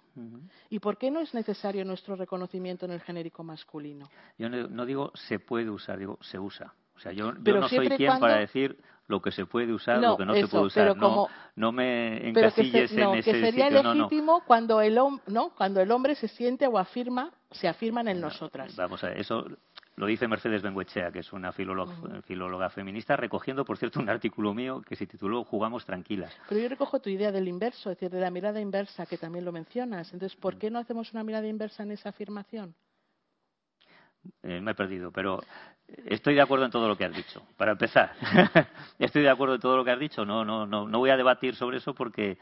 ¿Y por qué no es necesario nuestro reconocimiento en el genérico masculino? Yo no, no digo se puede usar, digo se usa. O sea, yo, yo no soy quien cuando- para decir lo que se puede usar, No, lo que no se puede usar. pero no, como- no me Pero que, encasilles se- no, en que sería sitio. Legítimo cuando el no, cuando el hombre se siente o afirma, se afirman en nosotras. Vamos a ver, eso lo dice Mercedes Benguechea, que es una filóloga, filóloga feminista, recogiendo, por cierto, un artículo mío que se tituló Jugamos tranquilas. Pero yo recojo tu idea del inverso, es decir, de la mirada inversa, que también lo mencionas. Entonces, ¿por qué no hacemos una mirada inversa en esa afirmación? Eh, me he perdido, pero estoy de acuerdo en todo lo que has dicho. Para empezar, estoy de acuerdo en todo lo que has dicho. No, no, no, no voy a debatir sobre eso porque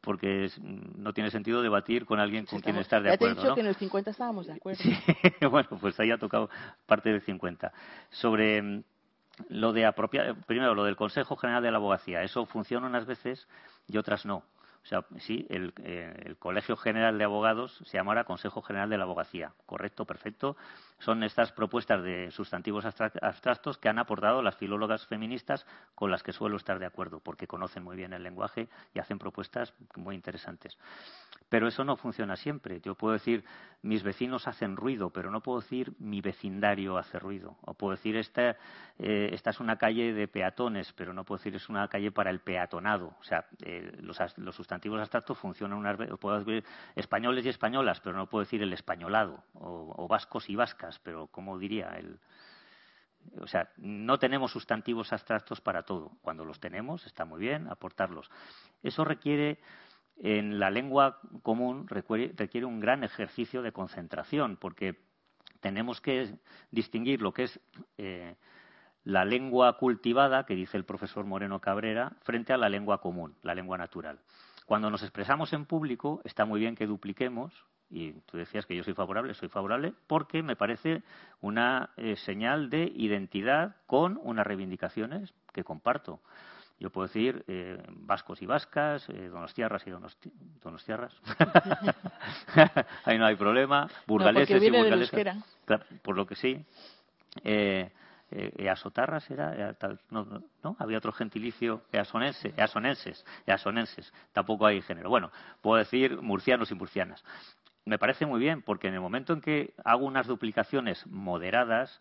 porque no tiene sentido debatir con alguien con quien estar de ya te he acuerdo. dicho ¿no? que en el 50 estábamos de acuerdo. Sí, bueno, pues ahí ha tocado parte del 50. Sobre mm, lo de apropiar, primero lo del Consejo General de la Abogacía, eso funciona unas veces y otras no. O sea, sí, el, eh, el Colegio General de Abogados se llamará Consejo General de la Abogacía. Correcto, perfecto. Son estas propuestas de sustantivos abstra- abstractos que han aportado las filólogas feministas con las que suelo estar de acuerdo, porque conocen muy bien el lenguaje y hacen propuestas muy interesantes. Pero eso no funciona siempre. Yo puedo decir, mis vecinos hacen ruido, pero no puedo decir, mi vecindario hace ruido. O puedo decir, esta, eh, esta es una calle de peatones, pero no puedo decir, es una calle para el peatonado. O sea, eh, los, los sustantivos abstractos funcionan unas veces. Puedo decir españoles y españolas, pero no puedo decir el españolado. O, vascos y vascas, pero ¿cómo diría? El, o sea, no tenemos sustantivos abstractos para todo. Cuando los tenemos, está muy bien aportarlos. Eso requiere, en la lengua común, requiere un gran ejercicio de concentración, porque tenemos que distinguir lo que es eh, la lengua cultivada, que dice el profesor Moreno Cabrera, frente a la lengua común, la lengua natural. Cuando nos expresamos en público, está muy bien que dupliquemos, y tú decías que yo soy favorable, soy favorable, porque me parece una eh, señal de identidad con unas reivindicaciones que comparto. Yo puedo decir eh, vascos y vascas, eh, donostiarras y donosti donostiarras. Ahí no hay problema. Burgaleses y burgalesas. Claro, por lo que sí. Eh, eh, easotarras era, era tal- no, no, había otro gentilicio easonense, easonenses, easonenses, tampoco hay género. Bueno, puedo decir murcianos y murcianas. Me parece muy bien, porque en el momento en que hago unas duplicaciones moderadas,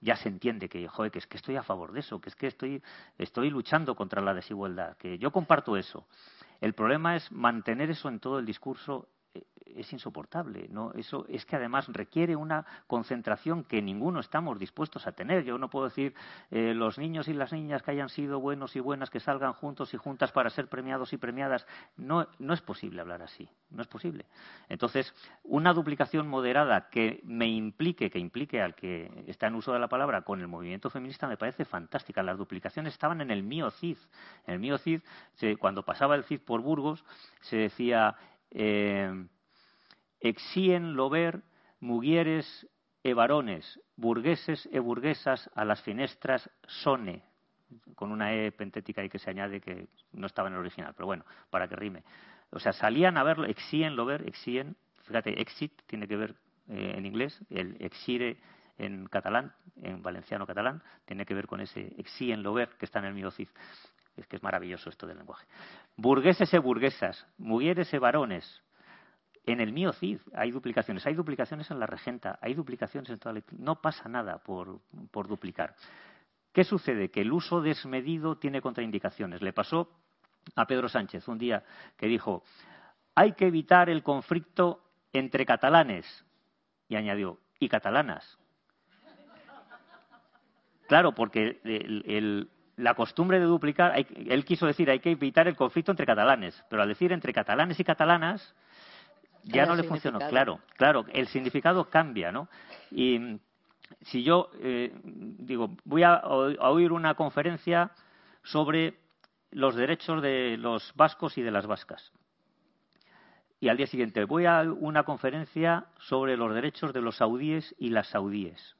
ya se entiende que, joder, que es que estoy a favor de eso, que es que estoy, estoy luchando contra la desigualdad, que yo comparto eso. El problema es mantener eso en todo el discurso eh, es insoportable. ¿no? Eso es que además requiere una concentración que ninguno estamos dispuestos a tener. Yo no puedo decir eh, los niños y las niñas que hayan sido buenos y buenas, que salgan juntos y juntas para ser premiados y premiadas. No, no es posible hablar así. No es posible. Entonces, una duplicación moderada que me implique, que implique al que está en uso de la palabra con el movimiento feminista me parece fantástica. Las duplicaciones estaban en el mío CID. En el mío CID, cuando pasaba el CID por Burgos, se decía eh, exien lover mugieres e varones, burgueses e burguesas a las finestras sone, con una E pentética ahí que se añade que no estaba en el original, pero bueno, para que rime. O sea, salían a verlo, exien lover, exien, fíjate, exit tiene que ver eh, en inglés, el exire en catalán, en valenciano catalán, tiene que ver con ese exien lover que está en el mío CID. Es que es maravilloso esto del lenguaje. Burgueses e burguesas, mujeres e varones. En el mío CID hay duplicaciones. Hay duplicaciones en la regenta, hay duplicaciones en toda la... No pasa nada por, por duplicar. ¿Qué sucede? Que el uso desmedido tiene contraindicaciones. Le pasó a Pedro Sánchez un día que dijo, hay que evitar el conflicto entre catalanes. Y añadió, y catalanas. Claro, porque el- el- la costumbre de duplicar, hay- él quiso decir hay que evitar el conflicto entre catalanes, pero al decir entre catalanes y catalanas ya no le funcionó. Claro, claro, el significado cambia, ¿no? Y mm, si yo eh, digo, voy a, a oír una conferencia sobre los derechos de los vascos y de las vascas. Y al día siguiente voy a una conferencia sobre los derechos de los saudíes y las saudíes.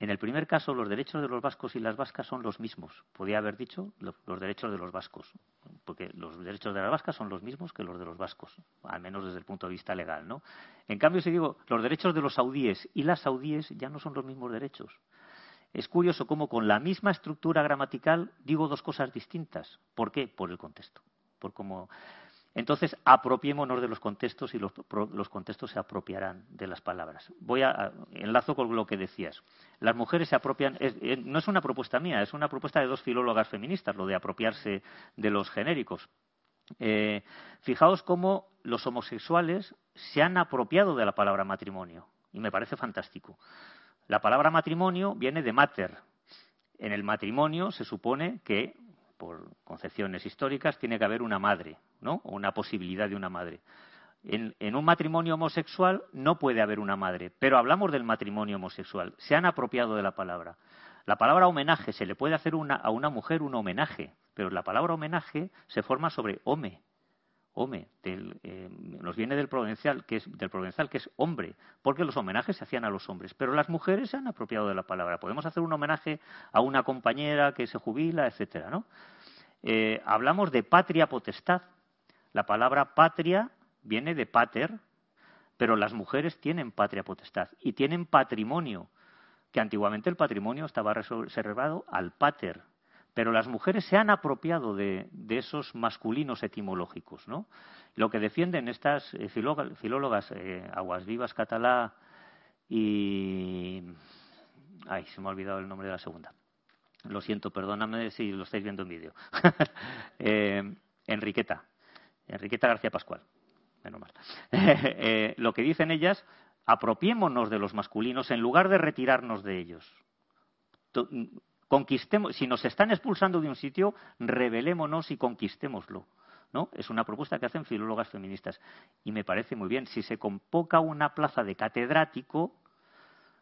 En el primer caso, los derechos de los vascos y las vascas son los mismos. Podría haber dicho lo- los derechos de los vascos, porque los derechos de las vascas son los mismos que los de los vascos, al menos desde el punto de vista legal, ¿no? En cambio, si digo los derechos de los saudíes y las saudíes ya no son los mismos derechos. Es curioso cómo con la misma estructura gramatical digo dos cosas distintas. ¿Por qué? Por el contexto. Por cómo... Entonces, apropiémonos de los contextos y los, los contextos se apropiarán de las palabras. Voy a, enlazo con lo que decías. Las mujeres se apropian, eh, no es una propuesta mía, es una propuesta de dos filólogas feministas, lo de apropiarse de los genéricos. Eh, fijaos cómo los homosexuales se han apropiado de la palabra matrimonio, y me parece fantástico. La palabra matrimonio viene de mater. En el matrimonio se supone que, por concepciones históricas, tiene que haber una madre, ¿no? O una posibilidad de una madre. En, en un matrimonio homosexual no puede haber una madre, pero hablamos del matrimonio homosexual. Se han apropiado de la palabra. La palabra homenaje, se le puede hacer una- a una mujer un homenaje, pero la palabra homenaje se forma sobre home, home, eh, nos viene del provencial, que es del que es hombre, porque los homenajes se hacían a los hombres, pero las mujeres se han apropiado de la palabra. Podemos hacer un homenaje a una compañera que se jubila, etcétera, ¿no? Eh, hablamos de patria potestad. La palabra patria viene de pater, pero las mujeres tienen patria potestad y tienen patrimonio, que antiguamente el patrimonio estaba reservado al pater, pero las mujeres se han apropiado de, esos masculinos etimológicos, ¿no? Lo que defienden estas eh, filólogas, eh, Aguas Vivas Catalá y... Ay, se me ha olvidado el nombre de la segunda. Lo siento, perdóname si lo estáis viendo en vídeo. Eh, Enriqueta. Enriqueta García Pascual. Menos mal. Eh, lo que dicen ellas, apropiémonos de los masculinos en lugar de retirarnos de ellos. Conquistemos, si nos están expulsando de un sitio, rebelémonos y conquistémoslo. ¿no? Es una propuesta que hacen filólogas feministas. Y me parece muy bien. Si se convoca una plaza de catedrático,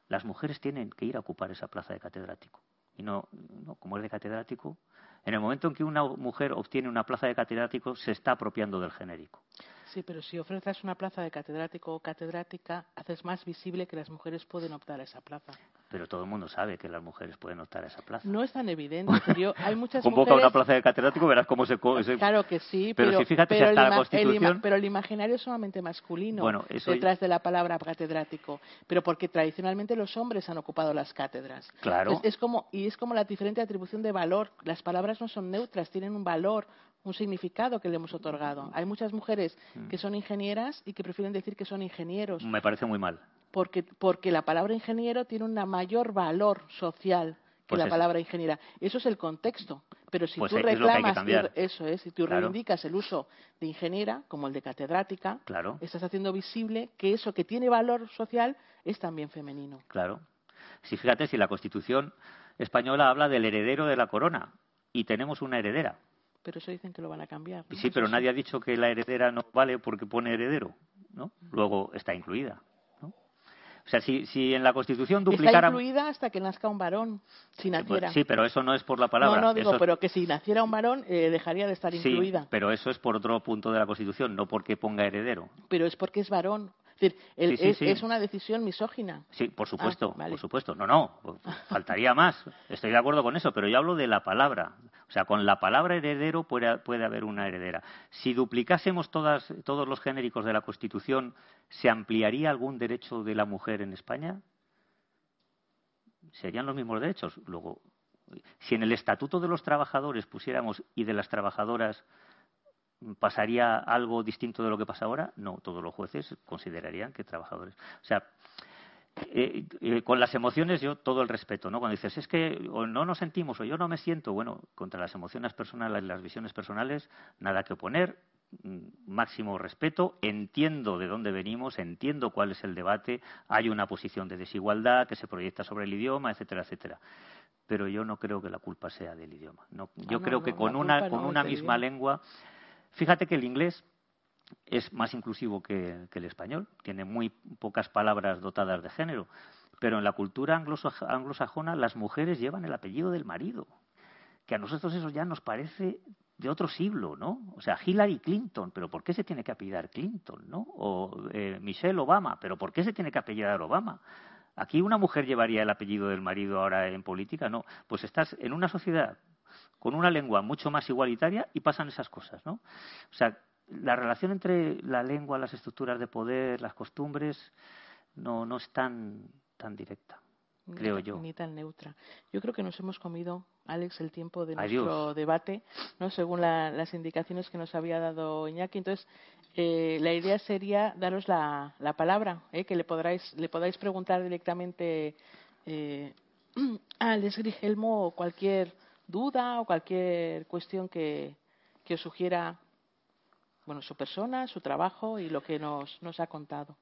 las mujeres tienen que ir a ocupar esa plaza de catedrático. Y no, no, como es de catedrático, en el momento en que una mujer obtiene una plaza de catedrático, se está apropiando del genérico. Sí, pero si ofreces una plaza de catedrático o catedrática, haces más visible que las mujeres pueden optar a esa plaza. Pero todo el mundo sabe que las mujeres pueden optar a esa plaza. No es tan evidente, yo- hay muchas Convoca mujeres... una plaza de catedrático, verás cómo se... Claro que sí, Pero pero, si fíjate si pero hasta el, la ima- el ima- Constitución- pero el imaginario es sumamente masculino Bueno, eso- detrás de la palabra catedrático, pero porque tradicionalmente los hombres han ocupado las cátedras. Claro. Es, es como y es como la diferente atribución de valor. Las palabras no son neutras, tienen un valor, un significado que le hemos otorgado. Hay muchas mujeres Mm. que son ingenieras y que prefieren decir que son ingenieros Me parece muy mal. Porque, porque la palabra ingeniero tiene un mayor valor social Pues la palabra ingeniera. Eso es el contexto. Pero si Pues tú es que que reclamas, cambiar. eso es, si tú Claro. reivindicas el uso de ingeniera, como el de catedrática, Claro, estás haciendo visible que eso que tiene valor social es también femenino. claro. Si fíjate, si la Constitución española habla del heredero de la corona y tenemos una heredera. Pero eso dicen que lo van a cambiar. ¿no? Sí, pero nadie ha dicho que la heredera no vale porque pone heredero, ¿no? Luego está incluida. O sea, si, si en la Constitución Está duplicaran... incluida hasta que nazca un varón, si Pues naciera. sí, pero eso no es por la palabra. no, no, digo, eso- pero que si naciera un varón eh, dejaría de estar Sí, incluida. pero eso es por otro punto de la Constitución, no porque ponga heredero. Pero es porque es varón. Es decir, el- Sí, sí, es, sí. es una decisión misógina. Sí, por supuesto, Ah, vale. por supuesto. No, no, faltaría más. Estoy de acuerdo con eso, pero yo hablo de la palabra. O sea, con la palabra heredero puede, puede haber una heredera. Si duplicásemos todas, todos los genéricos de la Constitución, ¿se ampliaría algún derecho de la mujer en España? Serían los mismos derechos. Luego, si en el Estatuto de los Trabajadores pusiéramos y de las trabajadoras ¿Pasaría algo distinto de lo que pasa ahora? No, todos los jueces considerarían que trabajadores. O sea, eh, eh, con las emociones yo todo el respeto, ¿no? Cuando dices, es que o no nos sentimos o yo no me siento, bueno, contra las emociones personales, las visiones personales, nada que oponer, mm, máximo respeto, entiendo de dónde venimos, entiendo cuál es el debate, hay una posición de desigualdad que se proyecta sobre el idioma, etcétera, etcétera. Pero yo no creo que la culpa sea del idioma. No, yo no, creo no, que con una, con una misma idioma. lengua, fíjate que el inglés es más inclusivo que, el español, tiene muy pocas palabras dotadas de género, pero en la cultura anglosa- anglosajona las mujeres llevan el apellido del marido, que a nosotros eso ya nos parece de otro siglo, ¿no? O sea, Hillary Clinton, pero ¿por qué se tiene que apellidar Clinton, no? O eh, Michelle Obama, pero ¿por qué se tiene que apellidar Obama? Aquí una mujer llevaría el apellido del marido ahora en política, no. Pues estás en una sociedad con una lengua mucho más igualitaria y pasan esas cosas, ¿no? O sea, la relación entre la lengua, las estructuras de poder, las costumbres, no, no es tan, tan directa, Ni creo tan- yo. Ni tan neutra. Yo creo que nos hemos comido, Alex, el tiempo de Adiós. nuestro debate, ¿no? según la- las indicaciones que nos había dado Iñaki. Entonces, eh, la idea sería daros la, la palabra, ¿eh? que le podáis, le podáis preguntar directamente eh, a Alex Grigelmo cualquier duda o cualquier cuestión que, que os sugiera bueno, su persona, su trabajo y lo que nos, nos ha contado.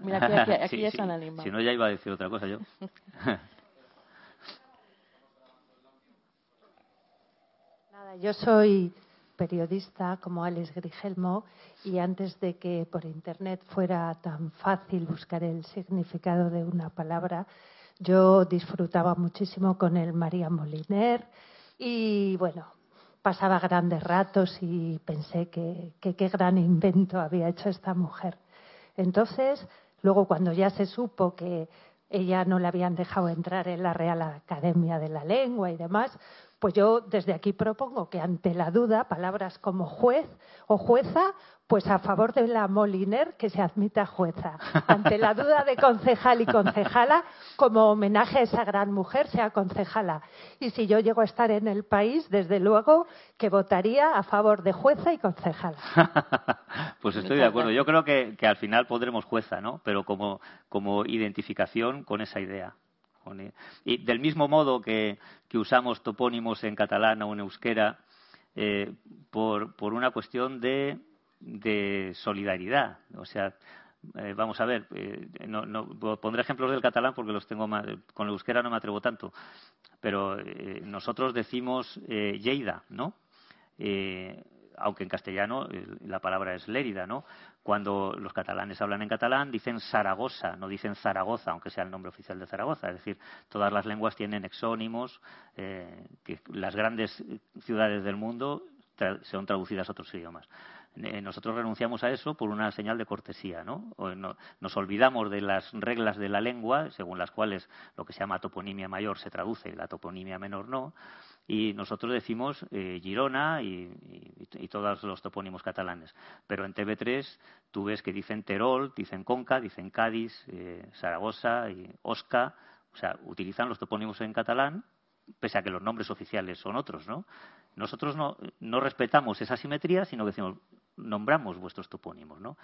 Mira, aquí, aquí, aquí Sí, ya sí. se han animado. Si no, ya iba a decir otra cosa yo. Nada, yo soy periodista como Alex Grigelmo y antes de que por Internet fuera tan fácil buscar el significado de una palabra, yo disfrutaba muchísimo con el María Moliner y bueno, pasaba grandes ratos y pensé que qué gran invento había hecho esta mujer. Entonces, luego cuando ya se supo que ella no le habían dejado entrar en la Real Academia de la Lengua y demás, pues yo desde aquí propongo que ante la duda, palabras como juez o jueza, pues a favor de la Moliner que se admita jueza. Ante la duda de concejal y concejala, como homenaje a esa gran mujer, sea concejala. Y si yo llego a estar en el país, desde luego que votaría a favor de jueza y concejala. pues estoy de acuerdo. Yo creo que, al final pondremos jueza, ¿no? Pero como, como identificación con esa idea. Y del mismo modo que, usamos topónimos en catalán o en euskera eh, por, por una cuestión de, de solidaridad. O sea, eh, vamos a ver, eh, no, no- pondré ejemplos del catalán porque los tengo más, con el euskera no me atrevo tanto, pero eh, nosotros decimos Lleida, ¿no? Aunque en castellano la palabra es Lérida, ¿no? Cuando los catalanes hablan en catalán dicen Zaragoza, no dicen Zaragoza, aunque sea el nombre oficial de Zaragoza. Es decir, todas las lenguas tienen exónimos, eh, que las grandes ciudades del mundo tra- son traducidas a otros idiomas. Eh, nosotros renunciamos a eso por una señal de cortesía, ¿no? Nos olvidamos de las reglas de la lengua, según las cuales lo que se llama toponimia mayor se traduce y la toponimia menor no, y nosotros decimos eh, Girona y, todos los topónimos catalanes. Pero en TV3 tú ves que dicen Terol, dicen Conca, dicen Cádiz, eh, Zaragoza y Osca, o sea, utilizan los topónimos en catalán pese a que los nombres oficiales son otros, ¿no? Nosotros no, no respetamos esa simetría, sino que decimos, nombramos vuestros topónimos, ¿no?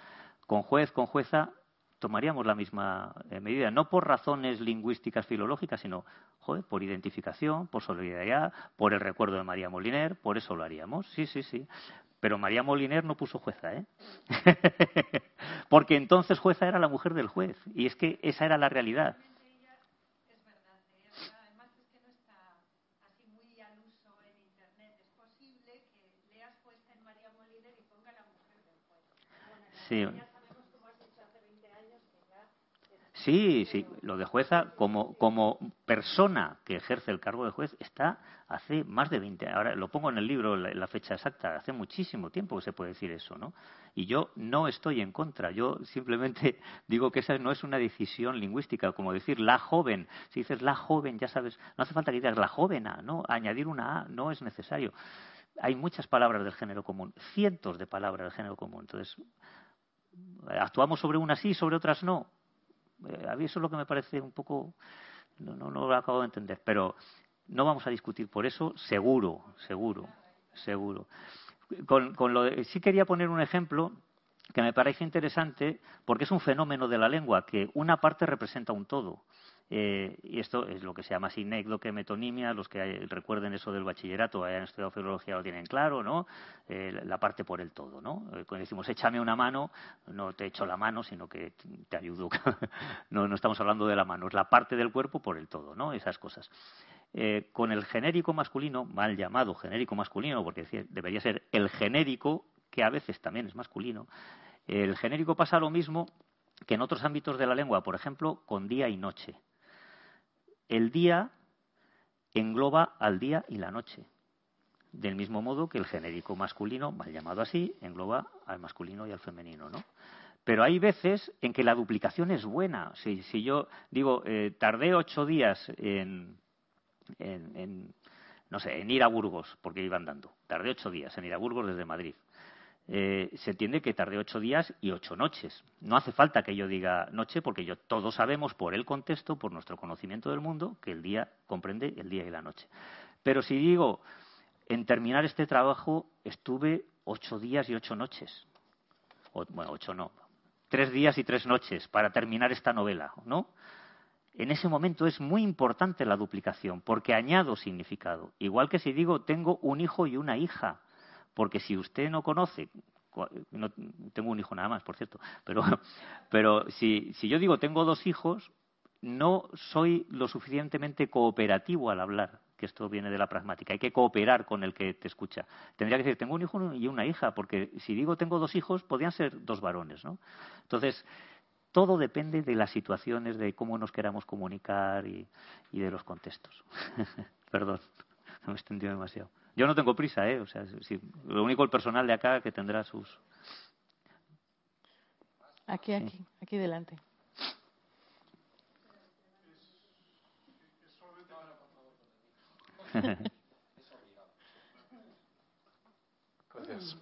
Con juez, con jueza, tomaríamos la misma eh, medida, no por razones lingüísticas filológicas, sino por identificación, por solidaridad, por el recuerdo de María Moliner, por eso lo haríamos. Sí, sí, sí. Pero María Moliner no puso jueza, ¿eh? Porque entonces jueza era la mujer del juez. Y es que esa era la realidad. Sí. Sí, sí, lo de jueza como, como persona que ejerce el cargo de juez está hace más de 20 Ahora lo pongo en el libro la, fecha exacta, hace muchísimo tiempo que se puede decir eso, ¿no? Y yo no estoy en contra, yo simplemente digo que esa no es una decisión lingüística, como decir la joven. Si dices la joven, ya sabes, no hace falta que digas la jovena, ¿no? Añadir una A no es necesario. Hay muchas palabras del género común, cientos de palabras del género común. Entonces, actuamos sobre unas sí, sobre otras no. Eh, a mí eso es lo que me parece un poco. No, no, no lo acabo de entender. Pero no vamos a discutir por eso, seguro, seguro, seguro. Con, con lo de- sí quería poner un ejemplo que me parece interesante porque es un fenómeno de la lengua que una parte representa un todo. Eh, y esto es lo que se llama sinécdoque metonimia. Los que recuerden eso del bachillerato, hayan estudiado filología lo tienen claro, ¿no? Eh, la parte por el todo, ¿no? Eh, Cuando decimos échame una mano, no te echo la mano, sino que te ayudo. no, no estamos hablando de la mano, es la parte del cuerpo por el todo, ¿no? Esas cosas. Eh, con el genérico masculino, mal llamado genérico masculino, porque debería ser el genérico, que a veces también es masculino, el genérico pasa lo mismo que en otros ámbitos de la lengua, por ejemplo, con día y noche. El día engloba al día y la noche, del mismo modo que el genérico masculino, mal llamado así, engloba al masculino y al femenino, ¿no? Pero hay veces en que la duplicación es buena. Si, si yo digo, eh, tardé ocho días en, en, en, no sé, en ir a Burgos, porque iba andando. Tardé ocho días en ir a Burgos desde Madrid. Eh, se entiende que tardé ocho días y ocho noches. No hace falta que yo diga noche, porque yo todos sabemos por el contexto, por nuestro conocimiento del mundo, que el día comprende el día y la noche. Pero si digo, en terminar este trabajo estuve ocho días y ocho noches. O, bueno, ocho no. Tres días y tres noches para terminar esta novela, ¿no? En ese momento es muy importante la duplicación, porque añado significado. Igual que si digo tengo un hijo y una hija, porque si usted no conoce, no, tengo un hijo nada más, por cierto, pero, pero si, si yo digo tengo dos hijos, no soy lo suficientemente cooperativo al hablar, que esto viene de la pragmática. Hay que cooperar con el que te escucha. Tendría que decir, tengo un hijo y una hija, porque si digo tengo dos hijos, podrían ser dos varones, ¿no? Entonces, todo depende de las situaciones, de cómo nos queramos comunicar y, y de los contextos. Perdón, no me he extendido demasiado. Yo no tengo prisa, ¿eh? O sea, si- lo único el personal de acá que tendrá sus... Aquí, aquí, aquí delante. Gracias.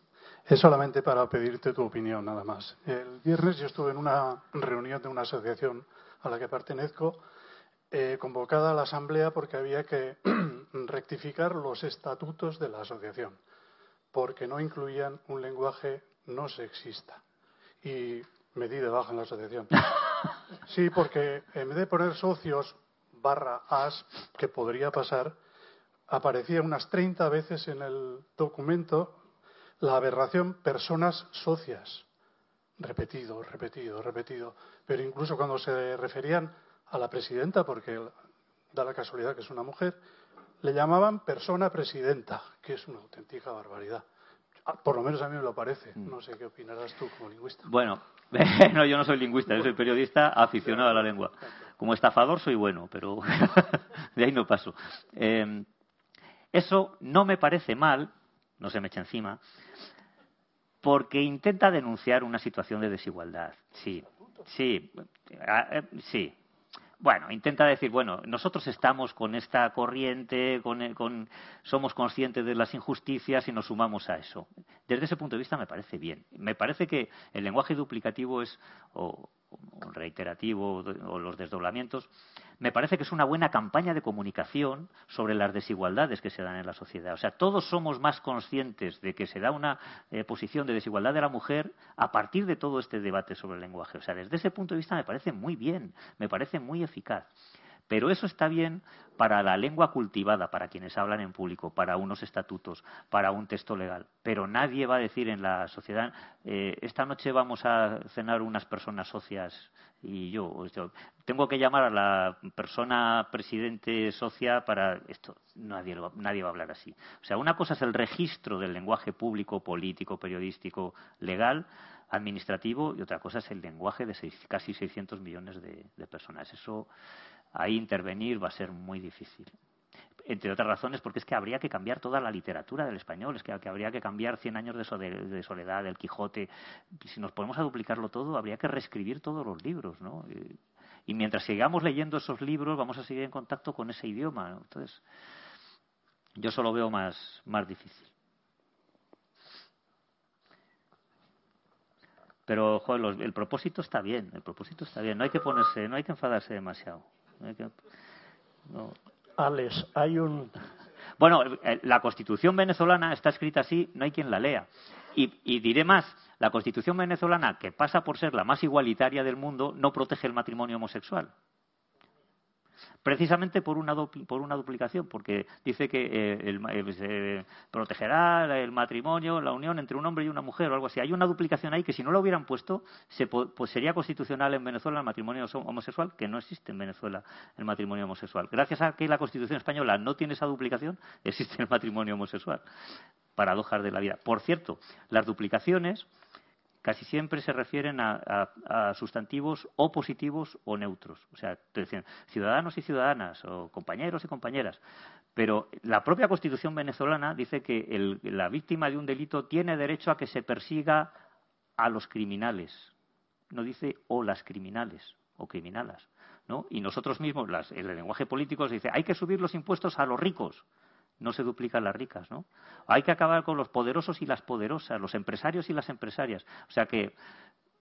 Es solamente para pedirte tu opinión, nada más. El viernes yo estuve en una reunión de una asociación a la que pertenezco, eh, convocada a la asamblea porque había que rectificar los estatutos de la asociación, porque no incluían un lenguaje no sexista. Y me di de baja en la asociación. Sí, porque en vez de poner socios barra as, que podría pasar, aparecía unas 30 veces en el documento la aberración personas socias. Repetido, repetido, repetido. Pero incluso cuando se referían a la presidenta, porque da la casualidad que es una mujer, le llamaban persona presidenta, que es una auténtica barbaridad. Ah, Por lo menos a mí me lo parece. No sé qué opinarás tú como lingüista. Bueno, no, yo no soy lingüista, yo soy periodista aficionado a la lengua. Como estafador soy bueno, pero de ahí no paso. Eh, eso no me parece mal, no se me eche encima, porque intenta denunciar una situación de desigualdad. Sí, sí, ah, eh, sí. Bueno, intenta decir, bueno, nosotros estamos con esta corriente, con, eh, con- somos conscientes de las injusticias y nos sumamos a eso. Desde ese punto de vista me parece bien. Me parece que el lenguaje duplicativo es, o, reiterativo o los desdoblamientos me parece que es una buena campaña de comunicación sobre las desigualdades que se dan en la sociedad. O sea, todos somos más conscientes de que se da una eh, posición de desigualdad de la mujer a partir de todo este debate sobre el lenguaje. O sea, desde ese punto de vista me parece muy bien, me parece muy eficaz. Pero eso está bien para la lengua cultivada, para quienes hablan en público, para unos estatutos, para un texto legal. Pero nadie va a decir en la sociedad, eh, esta noche vamos a cenar unas personas socias y yo, yo tengo que llamar a la persona presidente socia para esto. Nadie, lo- nadie va a hablar así. O sea, una cosa es el registro del lenguaje público, político, periodístico, legal, administrativo, y otra cosa es el lenguaje de seis- casi 600 millones de, de personas. Eso, ahí intervenir va a ser muy difícil entre otras razones, porque es que habría que cambiar toda la literatura del español, es que, habría que cambiar Cien años de, soledad, del Quijote. Si nos ponemos a duplicarlo todo, habría que reescribir todos los libros, ¿no? Y, mientras sigamos leyendo esos libros, vamos a seguir en contacto con ese idioma. Entonces, yo solo veo más, más difícil. Pero, joder, los- el propósito está bien, el propósito está bien. No hay que ponerse, no hay que enfadarse demasiado. No. Alex, hay un. Bueno, eh, la Constitución venezolana está escrita así, no hay quien la lea. Y, y diré más, la Constitución venezolana, que pasa por ser la más igualitaria del mundo, no protege el matrimonio homosexual. Precisamente por una, por una duplicación, porque dice que eh, eh, se protegerá el matrimonio, la unión entre un hombre y una mujer o algo así. Hay una duplicación ahí que si no lo hubieran puesto, se po- pues sería constitucional en Venezuela el matrimonio homo- homosexual, que no existe en Venezuela el matrimonio homosexual. Gracias a que la Constitución española no tiene esa duplicación, existe el matrimonio homosexual. Paradojas de la vida. Por cierto, las duplicaciones casi siempre se refieren a, sustantivos o positivos o neutros. O sea, te decían ciudadanos y ciudadanas o compañeros y compañeras. Pero la propia Constitución venezolana dice que la víctima de un delito tiene derecho a que se persiga a los criminales. No dice o las criminales o criminalas. ¿no? Y nosotros mismos, las- en el lenguaje político, se dice hay que subir los impuestos a los ricos no se duplican las ricas, ¿no? Hay que acabar con los poderosos y las poderosas, los empresarios y las empresarias. O sea que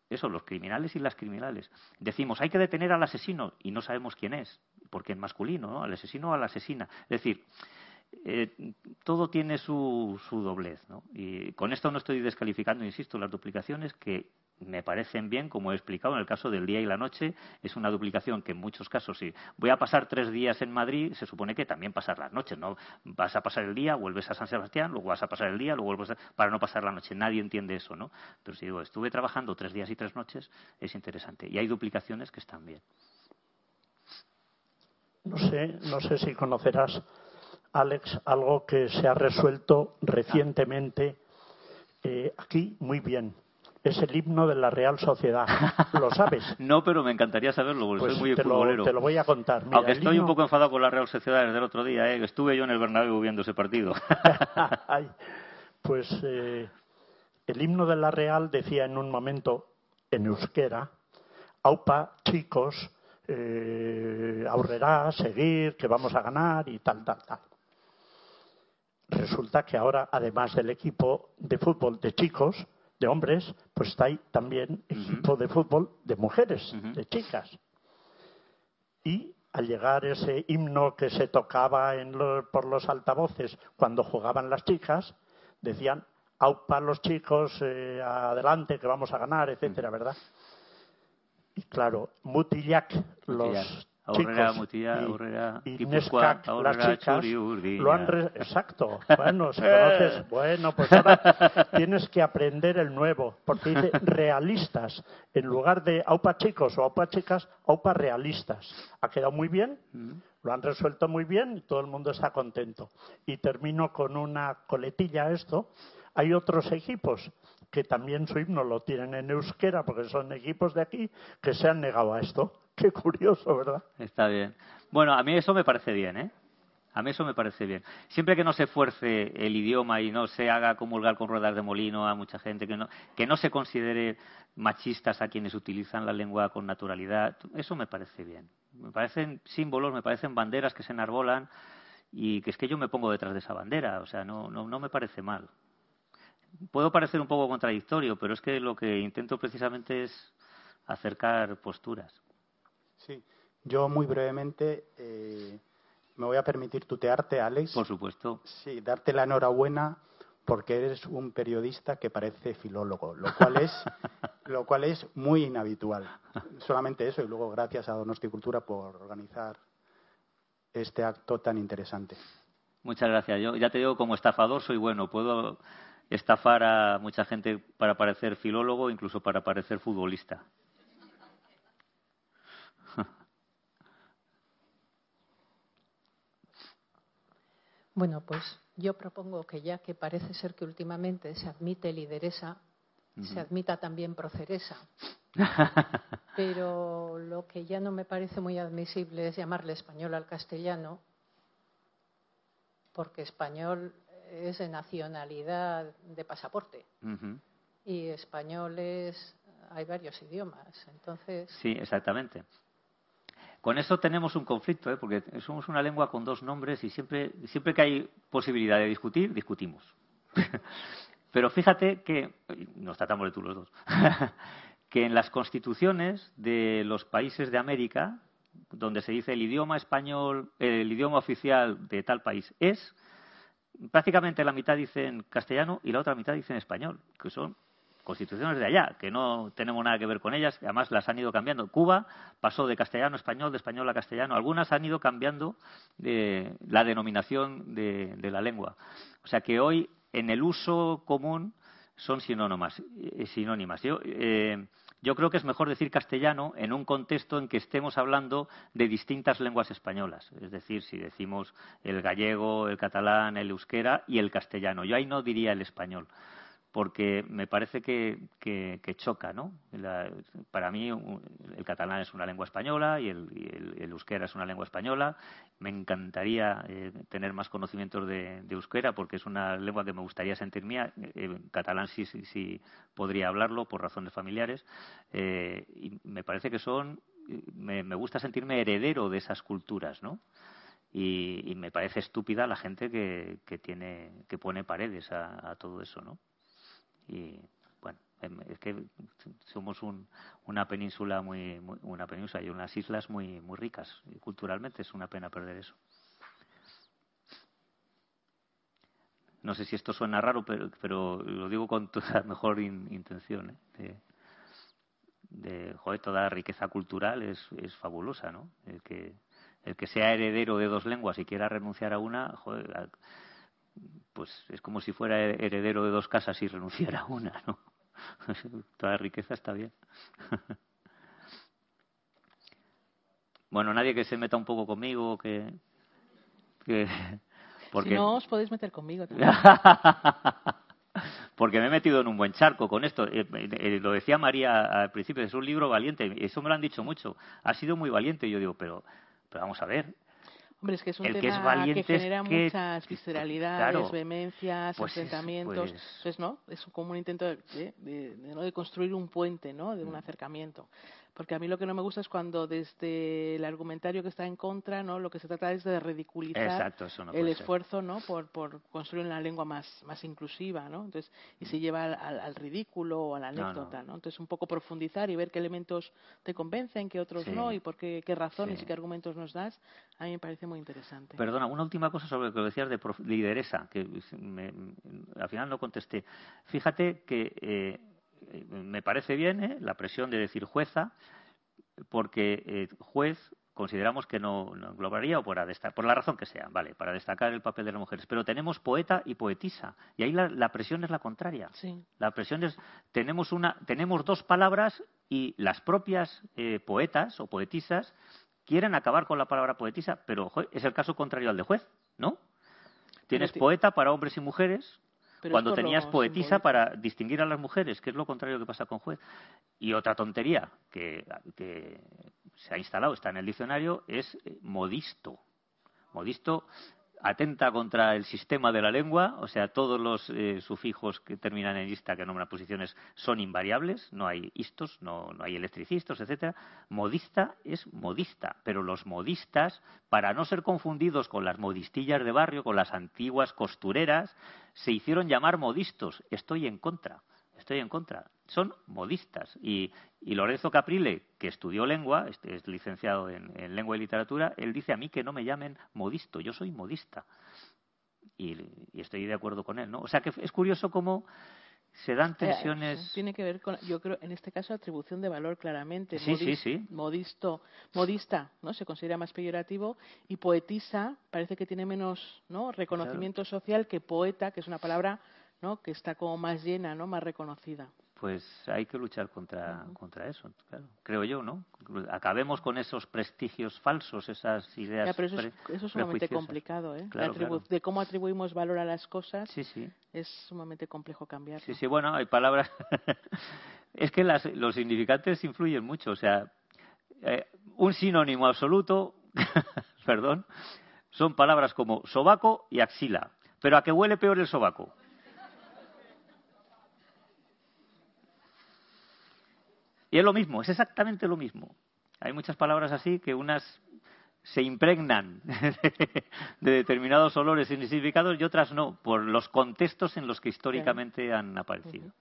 eso, los criminales y las criminales. Decimos, hay que detener al asesino y no sabemos quién es, porque es masculino, ¿no? Al asesino o a la asesina. Es decir, eh, todo tiene su, su doblez, ¿no? Y con esto no estoy descalificando, insisto, las duplicaciones que me parecen bien, como he explicado en el caso del día y la noche, es una duplicación que en muchos casos, si voy a pasar tres días en Madrid, se supone que también pasar las noches, ¿no? Vas a pasar el día, vuelves a San Sebastián, luego vas a pasar el día, luego vuelves para no pasar la noche. Nadie entiende eso, ¿no? Pero si digo, estuve trabajando tres días y tres noches, es interesante. Y hay duplicaciones que están bien. No sé, no sé si conocerás, Alex, algo que se ha resuelto recientemente eh, aquí muy bien. Es el himno de la Real Sociedad. ¿Lo sabes? No, pero me encantaría saberlo, porque Pues soy muy te, lo, te lo voy a contar. Mira, Aunque estoy un poco enfadado con la Real Sociedad desde el otro día, ¿eh? que estuve yo en el Bernabéu viendo ese partido. Ay, pues eh, el himno de la Real decía en un momento en euskera, aupa, chicos, eh, aurrerá, seguir, que vamos a ganar y tal, tal, tal. Resulta que ahora, además del equipo de fútbol de chicos, de hombres, pues está ahí también equipo de fútbol de mujeres, de chicas. Y al llegar ese himno que se tocaba en lo- por los altavoces cuando jugaban las chicas, decían, aupa los chicos, eh, adelante, que vamos a ganar, etcétera, ¿verdad? Y claro, Mutillak, los. Aurrera, y- Aurrera, y las Aurrera, chicas, lo han... re- Exacto. Bueno, si conoces... Bueno, pues ahora tienes que aprender el nuevo, porque dice realistas. En lugar de aupa chicos o aupa chicas, aupa realistas. Ha quedado muy bien, lo han resuelto muy bien y todo el mundo está contento. Y termino con una coletilla esto. Hay otros equipos que también su himno lo tienen en euskera, porque son equipos de aquí, que se han negado a esto. Qué curioso, ¿verdad? Está bien. Bueno, a mí eso me parece bien, ¿eh? A mí eso me parece bien. Siempre que no se fuerce el idioma y no se haga comulgar con ruedas de molino a mucha gente, que no, que no se considere machistas a quienes utilizan la lengua con naturalidad, eso me parece bien. Me parecen símbolos, me parecen banderas que se enarbolan y que es que yo me pongo detrás de esa bandera, o sea, no, no, no me parece mal. Puedo parecer un poco contradictorio, pero es que lo que intento precisamente es acercar posturas. Sí, Yo muy brevemente eh, me voy a permitir tutearte, Alex. Por supuesto. Sí, darte la enhorabuena porque eres un periodista que parece filólogo, lo cual es, lo cual es muy inhabitual. Solamente eso y luego gracias a Donosti Cultura por organizar este acto tan interesante. Muchas gracias. Yo ya te digo, como estafador soy bueno. Puedo estafar a mucha gente para parecer filólogo, incluso para parecer futbolista. Bueno, pues yo propongo que ya que parece ser que últimamente se admite lideresa, se admita también proceresa. Pero lo que ya no me parece muy admisible es llamarle español al castellano, porque español es de nacionalidad de pasaporte y español es hay varios idiomas. Entonces, Sí, exactamente. Con eso tenemos un conflicto, ¿eh? porque somos una lengua con dos nombres y siempre, siempre que hay posibilidad de discutir, discutimos. Pero fíjate que, nos tratamos de tú los dos, que en las constituciones de los países de América, donde se dice el idioma español, el idioma oficial de tal país es, prácticamente la mitad dice en castellano y la otra mitad dice en español, que son constituciones de allá, que no tenemos nada que ver con ellas, además las han ido cambiando. Cuba pasó de castellano a español, de español a castellano. Algunas han ido cambiando de la denominación de, de la lengua. O sea que hoy, en el uso común, son sinónimas. eh, sinónimas. Yo, eh, yo creo que es mejor decir castellano en un contexto en que estemos hablando de distintas lenguas españolas. Es decir, si decimos el gallego, el catalán, el euskera y el castellano. Yo ahí no diría el español porque me parece que, choca, ¿no? La- para mí el catalán es una lengua española y el, y el- euskera es una lengua española. Me encantaría eh, tener más conocimientos de, de euskera porque es una lengua que me gustaría sentir mía. Eh, catalán sí, sí, sí podría hablarlo por razones familiares. Eh, y me parece que son... Me, gusta sentirme heredero de esas culturas, ¿no? Y, y me parece estúpida la gente que, que tiene que pone paredes a, a todo eso, ¿no? Y bueno em, es que somos un- una península muy, muy- una península y unas islas muy muy ricas y culturalmente es una pena perder eso no sé si esto suena raro pero, pero lo digo con toda mejor in- intención ¿eh? de, de joder, toda la riqueza cultural es, es fabulosa no el que el que sea heredero de dos lenguas y quiera renunciar a una joder, pues es como si fuera heredero de dos casas y renunciara a una, ¿no? Toda la riqueza está bien. bueno, nadie que se meta un poco conmigo, que... que porque... Si no, os podéis meter conmigo también. porque me he metido en un buen charco con esto. Eh, eh, lo decía María al principio, es un libro valiente. Eso me lo han dicho mucho. Ha sido muy valiente. Y yo digo, pero, pero vamos a ver. Hombre, es que es un El que tema es valiente es genera que- muchas visceralidades, Claro. vehemencias, Pues es- enfrentamientos. pues- Entonces, ¿no? Es como un intento de, de- de- de construir un puente, ¿no? De un Mm. acercamiento. Porque a mí lo que no me gusta es cuando desde el argumentario que está en contra, ¿no? Lo que se trata es de ridiculizar Exacto, eso no el esfuerzo, ¿no? Por, por construir una lengua más, más inclusiva, ¿no? Entonces, y se lleva al, al- al ridículo o a la Mm. No, no. anécdota, ¿no? Entonces, un poco profundizar y ver qué elementos te convencen, qué otros Sí. no, y por qué, qué razones Sí. y qué argumentos nos das, a mí me parece muy interesante. Perdona, una última cosa sobre lo que decías de lideresa, que me- al final no contesté. Fíjate que eh, me parece bien eh, la presión de decir jueza, porque eh, juez consideramos que no, no englobaría o por, por la razón que sea, vale, para destacar el papel de las mujeres. Pero tenemos poeta y poetisa, y ahí la, la presión es la contraria. Sí. La presión es tenemos una tenemos dos palabras y las propias eh, poetas o poetisas quieren acabar con la palabra poetisa, pero jo, es el caso contrario al de juez, ¿no? Tienes ti- poeta para hombres y mujeres Pero cuando por lo tenías poetisa para distinguir a las mujeres, que es lo contrario que pasa con juez. Y otra tontería que, que se ha instalado, está en el diccionario, es eh, modisto. Modisto atenta contra el sistema de la lengua, o sea, todos los eh, sufijos que terminan en ista, que nombran posiciones, son invariables, no hay istos, no, no hay electricistos, etcétera. Modista es modista, pero los modistas, para no ser confundidos con las modistillas de barrio, con las antiguas costureras, se hicieron llamar modistos. Estoy en contra. Estoy en contra. Son modistas. Y, y Lorenzo Caprile, que estudió lengua, es licenciado en, en lengua y literatura, él dice a mí que no me llamen modisto, yo soy modista. Y, y estoy de acuerdo con él, ¿no? O sea que es curioso cómo se dan Eh, tensiones. tiene que ver con, yo creo, en este caso, atribución de valor claramente. Sí, sí, sí. Modisto, modista, ¿no? Se considera más peyorativo y poetisa parece que tiene menos, ¿no? Reconocimiento social que poeta, que es una palabra, ¿no? Que está como más llena, ¿no? Más reconocida. Pues hay que luchar contra, contra eso, claro. Creo yo, ¿no? Acabemos con esos prestigios falsos, esas ideas. Ya, pero eso es, pre- eso es sumamente complicado, ¿eh? Claro, claro. De cómo atribuimos valor a las cosas Sí, sí. es sumamente complejo cambiarlo. Sí, sí, bueno, hay palabras. es que las- los significantes influyen mucho. O sea, eh, un sinónimo absoluto, perdón, son palabras como sobaco y axila. Pero a que huele peor el sobaco. Y es lo mismo, es exactamente lo mismo. Hay muchas palabras así que unas se impregnan de determinados olores y significados y otras no, por los contextos en los que históricamente han aparecido.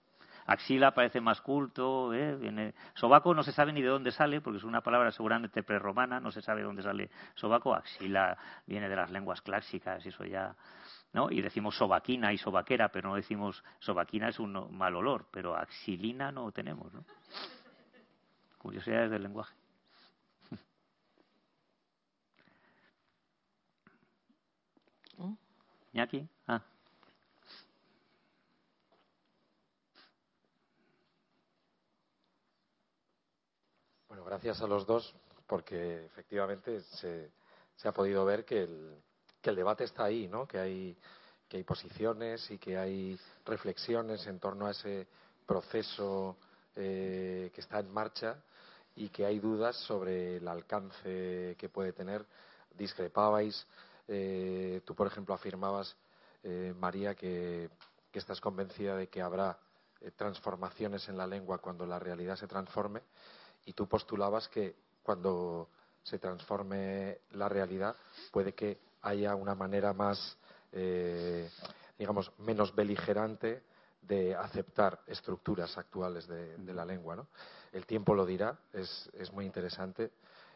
Axila parece más culto, ¿eh? Viene... sobaco no se sabe ni de dónde sale, porque es una palabra seguramente prerromana, no se sabe de dónde sale sobaco. Axila viene de las lenguas clásicas, y eso ya, ¿no? Y decimos sobaquina y sobaquera, pero no decimos sobaquina es un mal olor, pero axilina no tenemos, ¿no? Curiosidades del lenguaje. ¿Mm? Iñaki, ah. Bueno, gracias a los dos, porque efectivamente se, se ha podido ver que el, que el debate está ahí, ¿no? Que hay, que hay posiciones y que hay reflexiones en torno a ese proceso eh, que está en marcha y que hay dudas sobre el alcance que puede tener. Discrepabais, eh, tú, por ejemplo, afirmabas, eh, María, que, estás convencida de que habrá eh, transformaciones en la lengua cuando la realidad se transforme y tú postulabas que cuando se transforme la realidad puede que haya una manera más, eh, digamos, menos beligerante de aceptar estructuras actuales de, de la lengua. ¿no? El tiempo lo dirá, es, es muy interesante.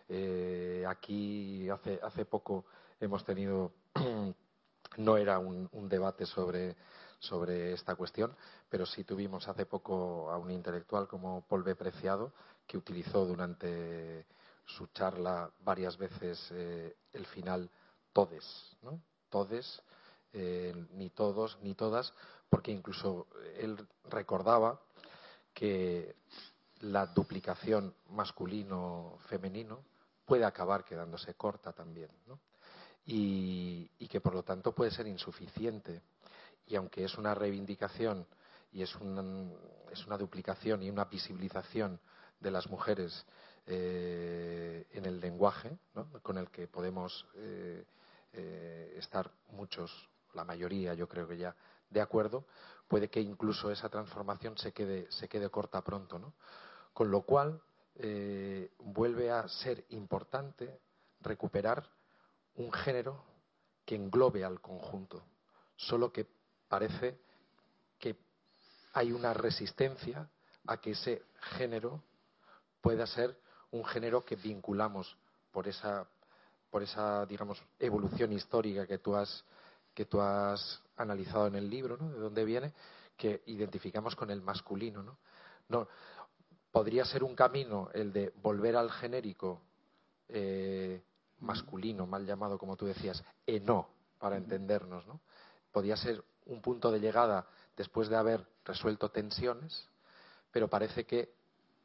Eh, aquí hace, hace poco hemos tenido, no era un, un debate sobre, sobre esta cuestión, pero sí tuvimos hace poco a un intelectual como Paul B. Preciado, que utilizó durante su charla varias veces eh, el final todes, ¿no? Todes, eh, ni todos, ni todas, porque incluso él recordaba que la duplicación masculino-femenino puede acabar quedándose corta también, y, que por lo tanto puede ser insuficiente. Y aunque es una reivindicación y es, un- es una duplicación y una visibilización de las mujeres eh, en el lenguaje, con el que podemos eh, eh, estar muchos, la mayoría yo creo que ya, de acuerdo, puede que incluso esa transformación se quede, se quede corta pronto. ¿no? Con lo cual, eh, vuelve a ser importante recuperar un género que englobe al conjunto, solo que parece que hay una resistencia a que ese género pueda ser un género que vinculamos por esa, por esa digamos, evolución histórica que tú has, que tú has analizado en el libro, ¿no? de dónde viene, que identificamos con el masculino. ¿no? No, podría ser un camino el de volver al genérico eh, masculino, mal llamado, como tú decías, eno, para entendernos, ¿no? Podría ser un punto de llegada después de haber resuelto tensiones, pero parece que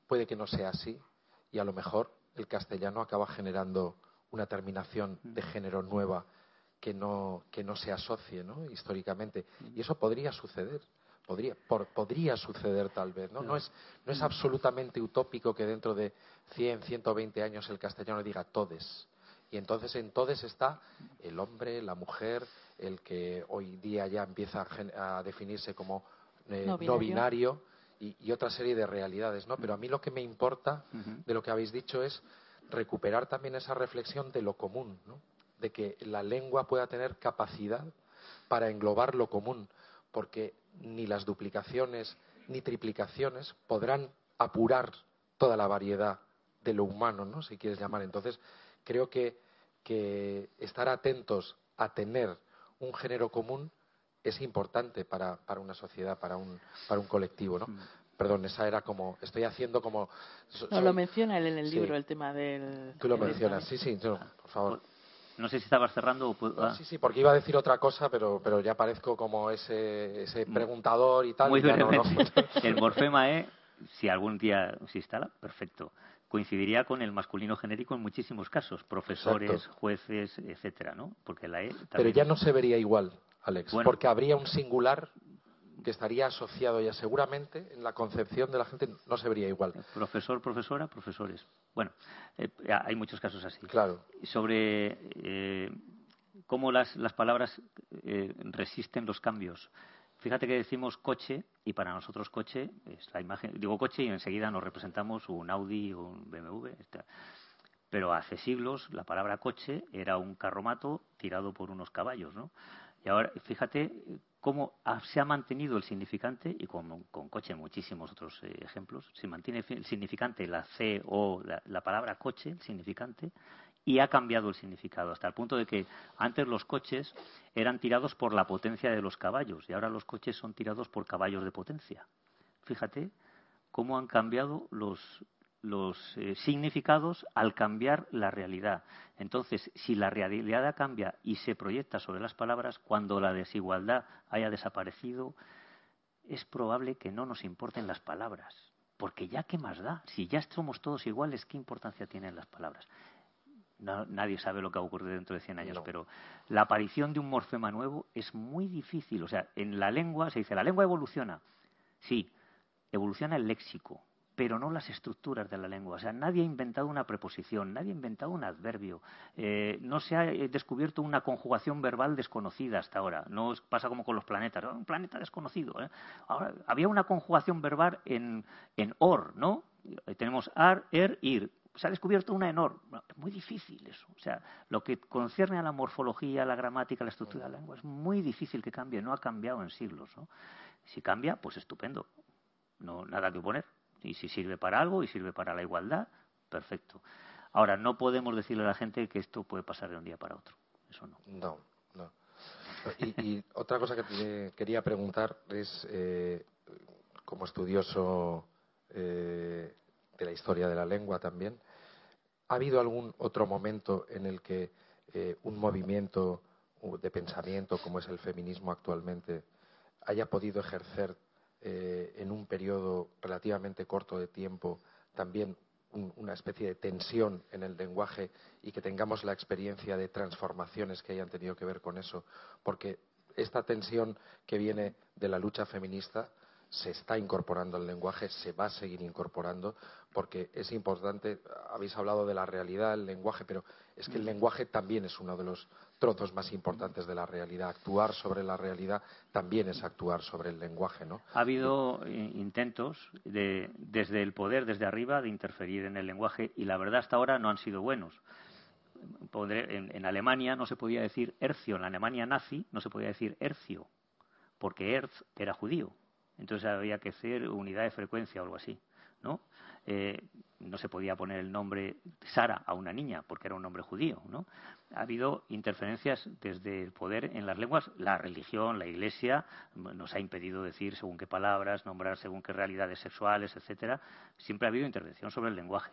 puede que no sea así y a lo mejor el castellano acaba generando una terminación de género nueva que no, que no se asocie ¿no? históricamente. Y eso podría suceder. Podría, por- podría suceder tal vez. ¿no? No, es, no es absolutamente utópico que dentro de 100, 120 años el castellano diga todes. Y entonces en todes está el hombre, la mujer, el que hoy día ya empieza a, a definirse como eh, No no binario. y, y otra serie de realidades. ¿no? Pero a mí lo que me importa de lo que habéis dicho es recuperar también esa reflexión de lo común, ¿no? De que la lengua pueda tener capacidad para englobar lo común, porque ni las duplicaciones ni triplicaciones podrán apurar toda la variedad de lo humano, ¿no? Si quieres llamar. Entonces, creo que, que estar atentos a tener un género común es importante para, para una sociedad, para un, para un colectivo, ¿no? Perdón, esa era como, estoy haciendo como... so- No, soy- lo menciona él en el Sí. libro, el tema del... Tú lo mencionas, sí, sí, no, por favor. No sé si estabas cerrando o... pu- No, ah. sí, sí, porque iba a decir otra cosa, pero, pero ya parezco como ese, ese preguntador y tal. Muy y no, no. El morfema E, si algún día se instala, perfecto. Coincidiría con el masculino genérico en muchísimos casos, profesores, Exacto. jueces, etcétera, ¿no? Porque la E también... Pero ya no se vería igual, Alex, Bueno. porque habría un singular que estaría asociado ya seguramente en la concepción de la gente no se vería igual. Profesor, profesora, profesores. Bueno, eh, hay muchos casos así. Claro. Sobre eh, cómo las, las palabras eh, resisten los cambios. Fíjate que decimos coche y para nosotros coche es la imagen. Digo coche y enseguida nos representamos un Audi o un BMW. etc. Pero hace siglos la palabra coche era un carromato tirado por unos caballos, ¿no? Y ahora fíjate cómo se ha mantenido el significante y con, coche muchísimos otros eh, ejemplos. Se mantiene el significante, la C o la palabra coche, el significante, y ha cambiado el significado hasta el punto de que antes los coches eran tirados por la potencia de los caballos y ahora los coches son tirados por caballos de potencia. Fíjate cómo han cambiado los, los eh, significados al cambiar la realidad. Entonces, si la realidad cambia y se proyecta sobre las palabras, cuando la desigualdad haya desaparecido, es probable que no nos importen las palabras. Porque ya qué más da, si ya somos todos iguales, ¿qué importancia tienen las palabras? No- nadie sabe lo que va a ocurrir dentro de 100 años, pero la aparición de un morfema nuevo es muy difícil. O sea, en la lengua se dice, la lengua evoluciona. Sí, evoluciona el léxico, pero no las estructuras de la lengua. O sea, nadie ha inventado una preposición, nadie ha inventado un adverbio, eh, no se ha eh, descubierto una conjugación verbal desconocida hasta ahora. No pasa como con los planetas, "Ah, un planeta desconocido. ¿eh? Ahora, había una conjugación verbal en, en or, ¿no? Eh, Tenemos ar, er, ir. Se ha descubierto una en or. Bueno, Es muy difícil eso. O sea, lo que concierne a la morfología, la gramática, la estructura de la lengua, es muy difícil que cambie. No ha cambiado en siglos. ¿no? Si cambia, pues estupendo. No, nada que poner. Y si sirve para algo y sirve para la igualdad, perfecto. Ahora, no podemos decirle a la gente que esto puede pasar de un día para otro. Eso no. No, no. Y, otra cosa que te quería preguntar es, eh, como estudioso eh, de la historia de la lengua también, ¿ha habido algún otro momento en el que eh, un movimiento de pensamiento como es el feminismo actualmente haya podido ejercer eh, en un periodo relativamente corto de tiempo también un- una especie de tensión en el lenguaje y que tengamos la experiencia de transformaciones que hayan tenido que ver con eso, porque esta tensión que viene de la lucha feminista se está incorporando al lenguaje, se va a seguir incorporando, porque es importante, habéis hablado de la realidad del lenguaje, pero es que el lenguaje también es uno de los trozos más importantes de la realidad. Actuar sobre la realidad también es actuar sobre el lenguaje, ¿no? Ha habido eh, intentos de, desde el poder, desde arriba, de interferir en el lenguaje y la verdad hasta ahora no han sido buenos. En, en Alemania no se podía decir hercio, en Alemania nazi no se podía decir hercio, porque Herz era judío. Entonces había que hacer unidad de frecuencia o algo así, ¿no? Eh, no se podía poner el nombre Sara a una niña porque era un nombre judío, ¿no? Ha habido interferencias desde el poder en las lenguas. La religión, la Iglesia nos ha impedido decir según qué palabras, nombrar según qué realidades sexuales, etcétera. Siempre ha habido intervención sobre el lenguaje.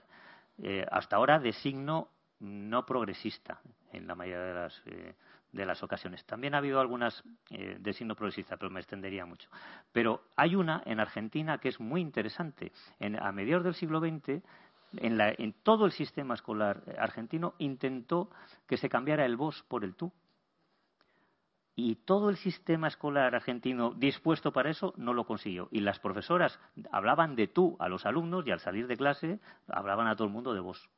Eh, hasta ahora de signo no progresista en la mayoría de las, eh, de las ocasiones. También ha habido algunas eh, de signo progresista, pero me extendería mucho. Pero hay una en Argentina que es muy interesante. En, a mediados del siglo XX, en, la- en todo el sistema escolar eh, argentino intentó que se cambiara el vos por el tú. Y todo el sistema escolar argentino dispuesto para eso no lo consiguió. Y las profesoras hablaban de tú a los alumnos y al salir de clase hablaban a todo el mundo de vos.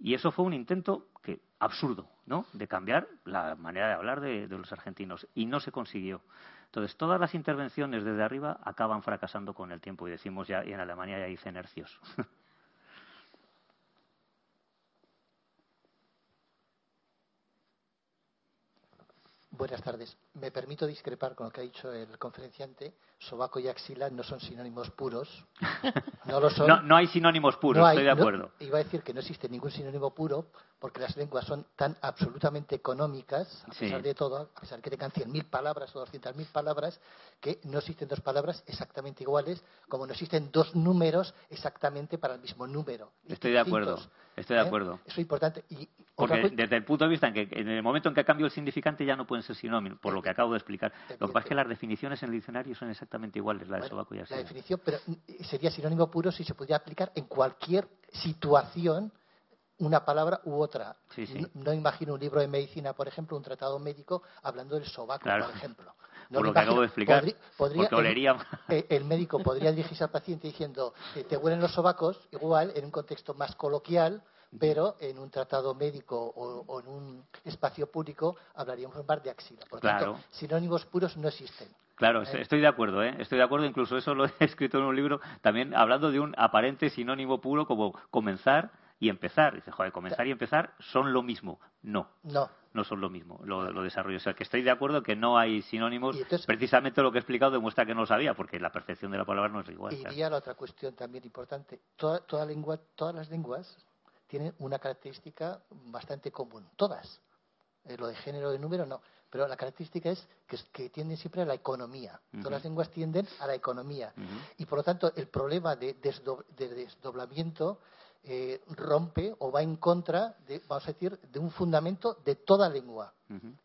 Y eso fue un intento que absurdo, ¿no? De cambiar la manera de hablar de, de los argentinos y no se consiguió. Entonces, todas las intervenciones desde arriba acaban fracasando con el tiempo y decimos ya y en Alemania ya dicen hercios. Buenas tardes. Me permito discrepar con lo que ha dicho el conferenciante sobaco y axila no son sinónimos puros. No lo son. No, no hay sinónimos puros, No hay- estoy de no- acuerdo. iba a decir que no existe ningún sinónimo puro porque las lenguas son tan absolutamente económicas, a Sí. pesar de todo, a pesar que tengan 100.000 palabras o 200.000 palabras, que no existen dos palabras exactamente iguales, como no existen dos números exactamente para el mismo número. Estoy de acuerdo, estoy de ¿eh? acuerdo. Eso es importante. Y Porque desde el punto de vista en que en el momento en que cambio el significante ya no pueden ser sinónimos, por lo que acabo de explicar. Lo que pasa es que las definiciones en el diccionario son exactamente iguales, la de Bueno, sobaco y la definición, pero mm, sería sinónimo puro si se pudiera aplicar en cualquier situación una palabra u otra. Sí, sí. No, no imagino un libro de medicina, por ejemplo, un tratado médico hablando del sobaco, Claro. por ejemplo. Por me lo que acabo de explicar, Podri- podría- porque olería- el, eh, el médico podría dirigirse al paciente diciendo, eh, te huelen los sobacos, igual, en un contexto más coloquial, pero en un tratado médico o, o en un espacio público hablaríamos más de axila. Por lo Claro. tanto, sinónimos puros no existen. Claro, ¿eh? est- estoy de acuerdo, ¿eh? Estoy de acuerdo, incluso eso lo he escrito en un libro, también hablando de un aparente sinónimo puro como comenzar y empezar. Dice, joder, comenzar y empezar son lo mismo. No, No. no son lo mismo, lo, lo desarrollo. O sea, que estoy de acuerdo que no hay sinónimos. Entonces- Precisamente lo que he explicado demuestra que no lo sabía, porque la percepción de la palabra no es igual. Y claro. iría a la otra cuestión también importante. Toda, toda lengua, todas las lenguas tienen una característica bastante común. Todas. Eh, lo de género, de número, no. Pero la característica es que, que tienden siempre a la economía. Todas las lenguas tienden a la economía. Y por lo tanto, el problema de, desdo- de desdoblamiento eh, rompe o va en contra, de, vamos a decir, de un fundamento de toda lengua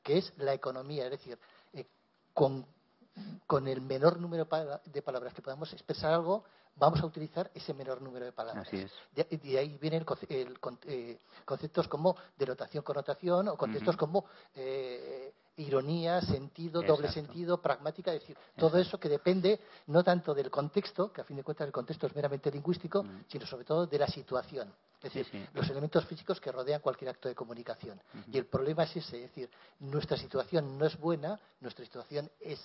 que es la economía, es decir, eh, con, con el menor número de palabras que podamos expresar algo, vamos a utilizar ese menor número de palabras. Así es. De, de ahí vienen el con- eh, conceptos como denotación, connotación, o conceptos como eh, ironía, sentido, doble sentido, pragmática, es decir, todo eso que depende no tanto del contexto, que a fin de cuentas el contexto es meramente lingüístico, sino sobre todo de la situación. Es Sí, decir, sí. los elementos físicos que rodean cualquier acto de comunicación. Y el problema es ese, es decir, nuestra situación no es buena, nuestra situación es,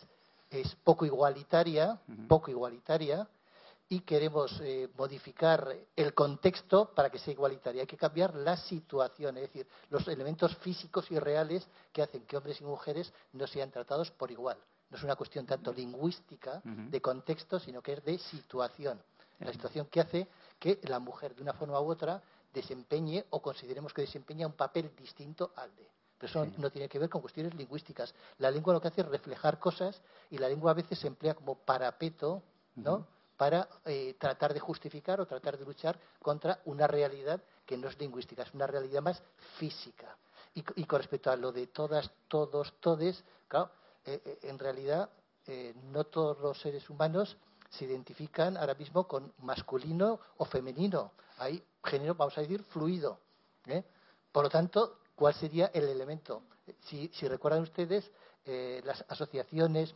es poco igualitaria, poco igualitaria, y queremos eh, modificar el contexto para que sea igualitaria. Hay que cambiar la situación, es decir, los elementos físicos y reales que hacen que hombres y mujeres no sean tratados por igual. No es una cuestión tanto lingüística de contexto, sino que es de situación. La situación que hace que la mujer, de una forma u otra, desempeñe o consideremos que desempeña un papel distinto al de. Pero eso no tiene que ver con cuestiones lingüísticas. La lengua lo que hace es reflejar cosas y la lengua a veces se emplea como parapeto, ¿no? Para eh, tratar de justificar o tratar de luchar contra una realidad que no es lingüística, es una realidad más física. Y, con respecto a lo de todas, todos, todes, claro, eh, eh, en realidad eh, no todos los seres humanos se identifican ahora mismo con masculino o femenino. Hay género, vamos a decir, fluido. ¿eh? Por lo tanto, ¿cuál sería el elemento? Si, si recuerdan ustedes, las asociaciones,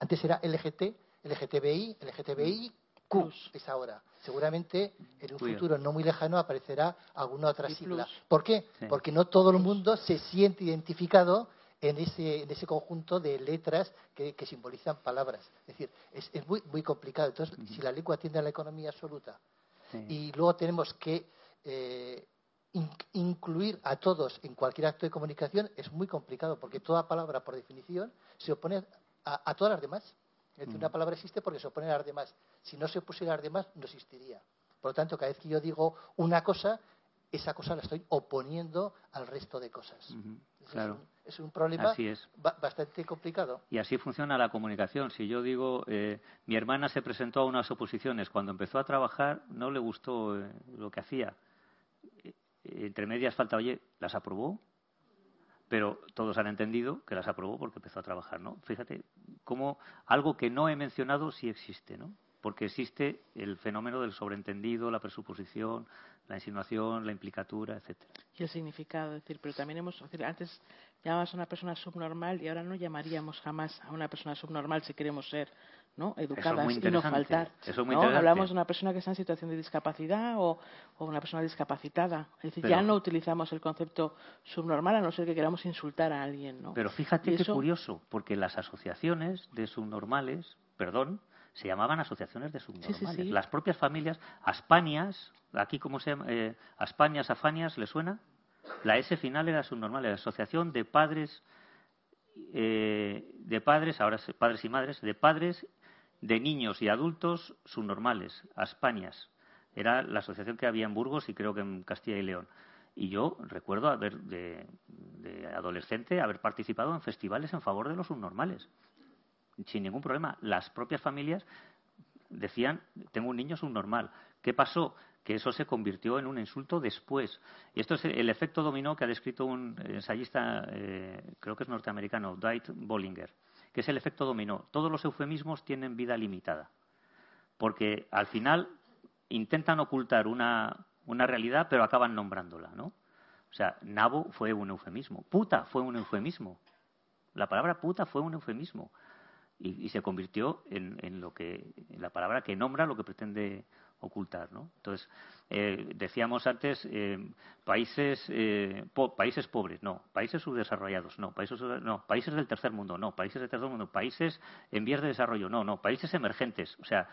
antes era LGT, LGTBI, LGTBI, Q es ahora. Seguramente en un futuro no muy lejano aparecerá alguna otra sigla. ¿Por qué? Sí. Porque no todo el mundo se siente identificado en ese, en ese conjunto de letras que, que simbolizan palabras. Es decir, es, es muy, muy complicado. Entonces, si la lengua atiende a la economía absoluta Sí. y luego tenemos que eh, in- incluir a todos en cualquier acto de comunicación, es muy complicado, porque toda palabra, por definición, se opone a, a todas las demás. Es decir, una palabra existe porque se opone a las demás. Si no se opusiera a las demás, no existiría. Por lo tanto, cada vez que yo digo una cosa, esa cosa la estoy oponiendo al resto de cosas. Claro. es, un, es un problema Así es. ba- bastante complicado. Y así funciona la comunicación. Si yo digo, eh, mi hermana se presentó a unas oposiciones, cuando empezó a trabajar no le gustó eh, lo que hacía. Eh, entre medias falta, oye, ¿las aprobó? Pero todos han entendido que las aprobó porque empezó a trabajar, ¿no? Fíjate cómo algo que no he mencionado sí existe, ¿no? Porque existe el fenómeno del sobreentendido, la presuposición, la insinuación, la implicatura, etcétera. y el significado. Es decir, pero también hemos, es decir, antes llamabas a una persona subnormal y ahora no llamaríamos jamás a una persona subnormal si queremos ser ¿no? educadas y no faltar. Eso es muy ¿no? Hablamos de una persona que está en situación de discapacidad o, o una persona discapacitada. Es decir, Pero- ya no utilizamos el concepto subnormal a no ser que queramos insultar a alguien. ¿no? Pero fíjate Y qué eso- curioso, porque las asociaciones de subnormales, perdón, se llamaban asociaciones de subnormales. sí. Las propias familias, Aspanias, aquí cómo se llama, eh, Aspanias, Afanias, ¿le suena? La S final era subnormal, la Asociación de Padres, eh, de Padres, ahora es padres y madres, de padres de niños y adultos subnormales, Aspañas. Era la asociación que había en Burgos y creo que en Castilla y León. Y yo recuerdo haber, de, de adolescente, haber participado en festivales en favor de los subnormales. Sin ningún problema. Las propias familias decían, tengo un niño subnormal. ¿Qué pasó? Que eso se convirtió en un insulto después. Y esto es el efecto dominó que ha descrito un ensayista, eh, creo que es norteamericano, Dwight Bollinger, que es el efecto dominó. Todos los eufemismos tienen vida limitada. Porque al final intentan ocultar una, una realidad, pero acaban nombrándola, ¿no? O sea, nabo fue un eufemismo. Puta fue un eufemismo. La palabra puta fue un eufemismo y, se convirtió en, en lo que en la palabra que nombra lo que pretende ocultar, ¿no? Entonces eh, decíamos antes eh, países eh, países pobres, no, países subdesarrollados, no, países no, países del tercer mundo, no, países del tercer mundo, países en vías de desarrollo, no, no, países emergentes, o sea,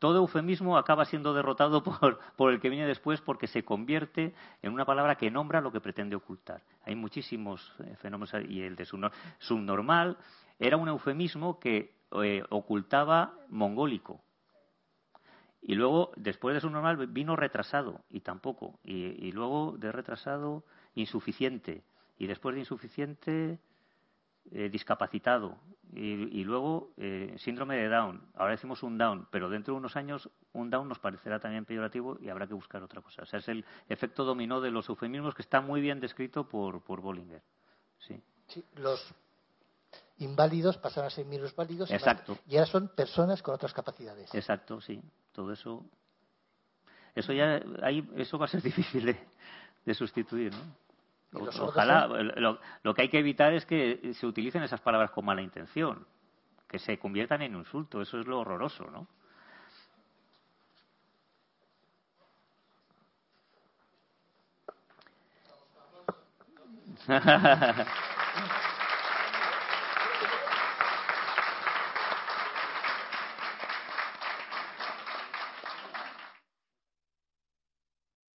todo eufemismo acaba siendo derrotado por, por el que viene después porque se convierte en una palabra que nombra lo que pretende ocultar. Hay muchísimos eh, fenómenos y el de subnor- subnormal era un eufemismo que eh, ocultaba mongólico. Y luego, después de subnormal, vino retrasado, y tampoco. Y, luego de retrasado, insuficiente. Y después de insuficiente, eh, discapacitado. Y, y luego, eh, síndrome de Down. Ahora decimos un Down, pero dentro de unos años, un Down nos parecerá también peyorativo y habrá que buscar otra cosa. O sea, es el efecto dominó de los eufemismos que está muy bien descrito por, por Bollinger. Sí. Sí, los inválidos pasan a ser minusválidos y Exacto. más- y ahora son personas con otras capacidades. Exacto, sí. Todo eso. Eso ya. Ahí, eso va a ser difícil de, de sustituir, ¿no? O- Ojalá. Lo, lo que hay que evitar es que se utilicen esas palabras con mala intención. Que se conviertan en insulto. Eso es lo horroroso, ¿no?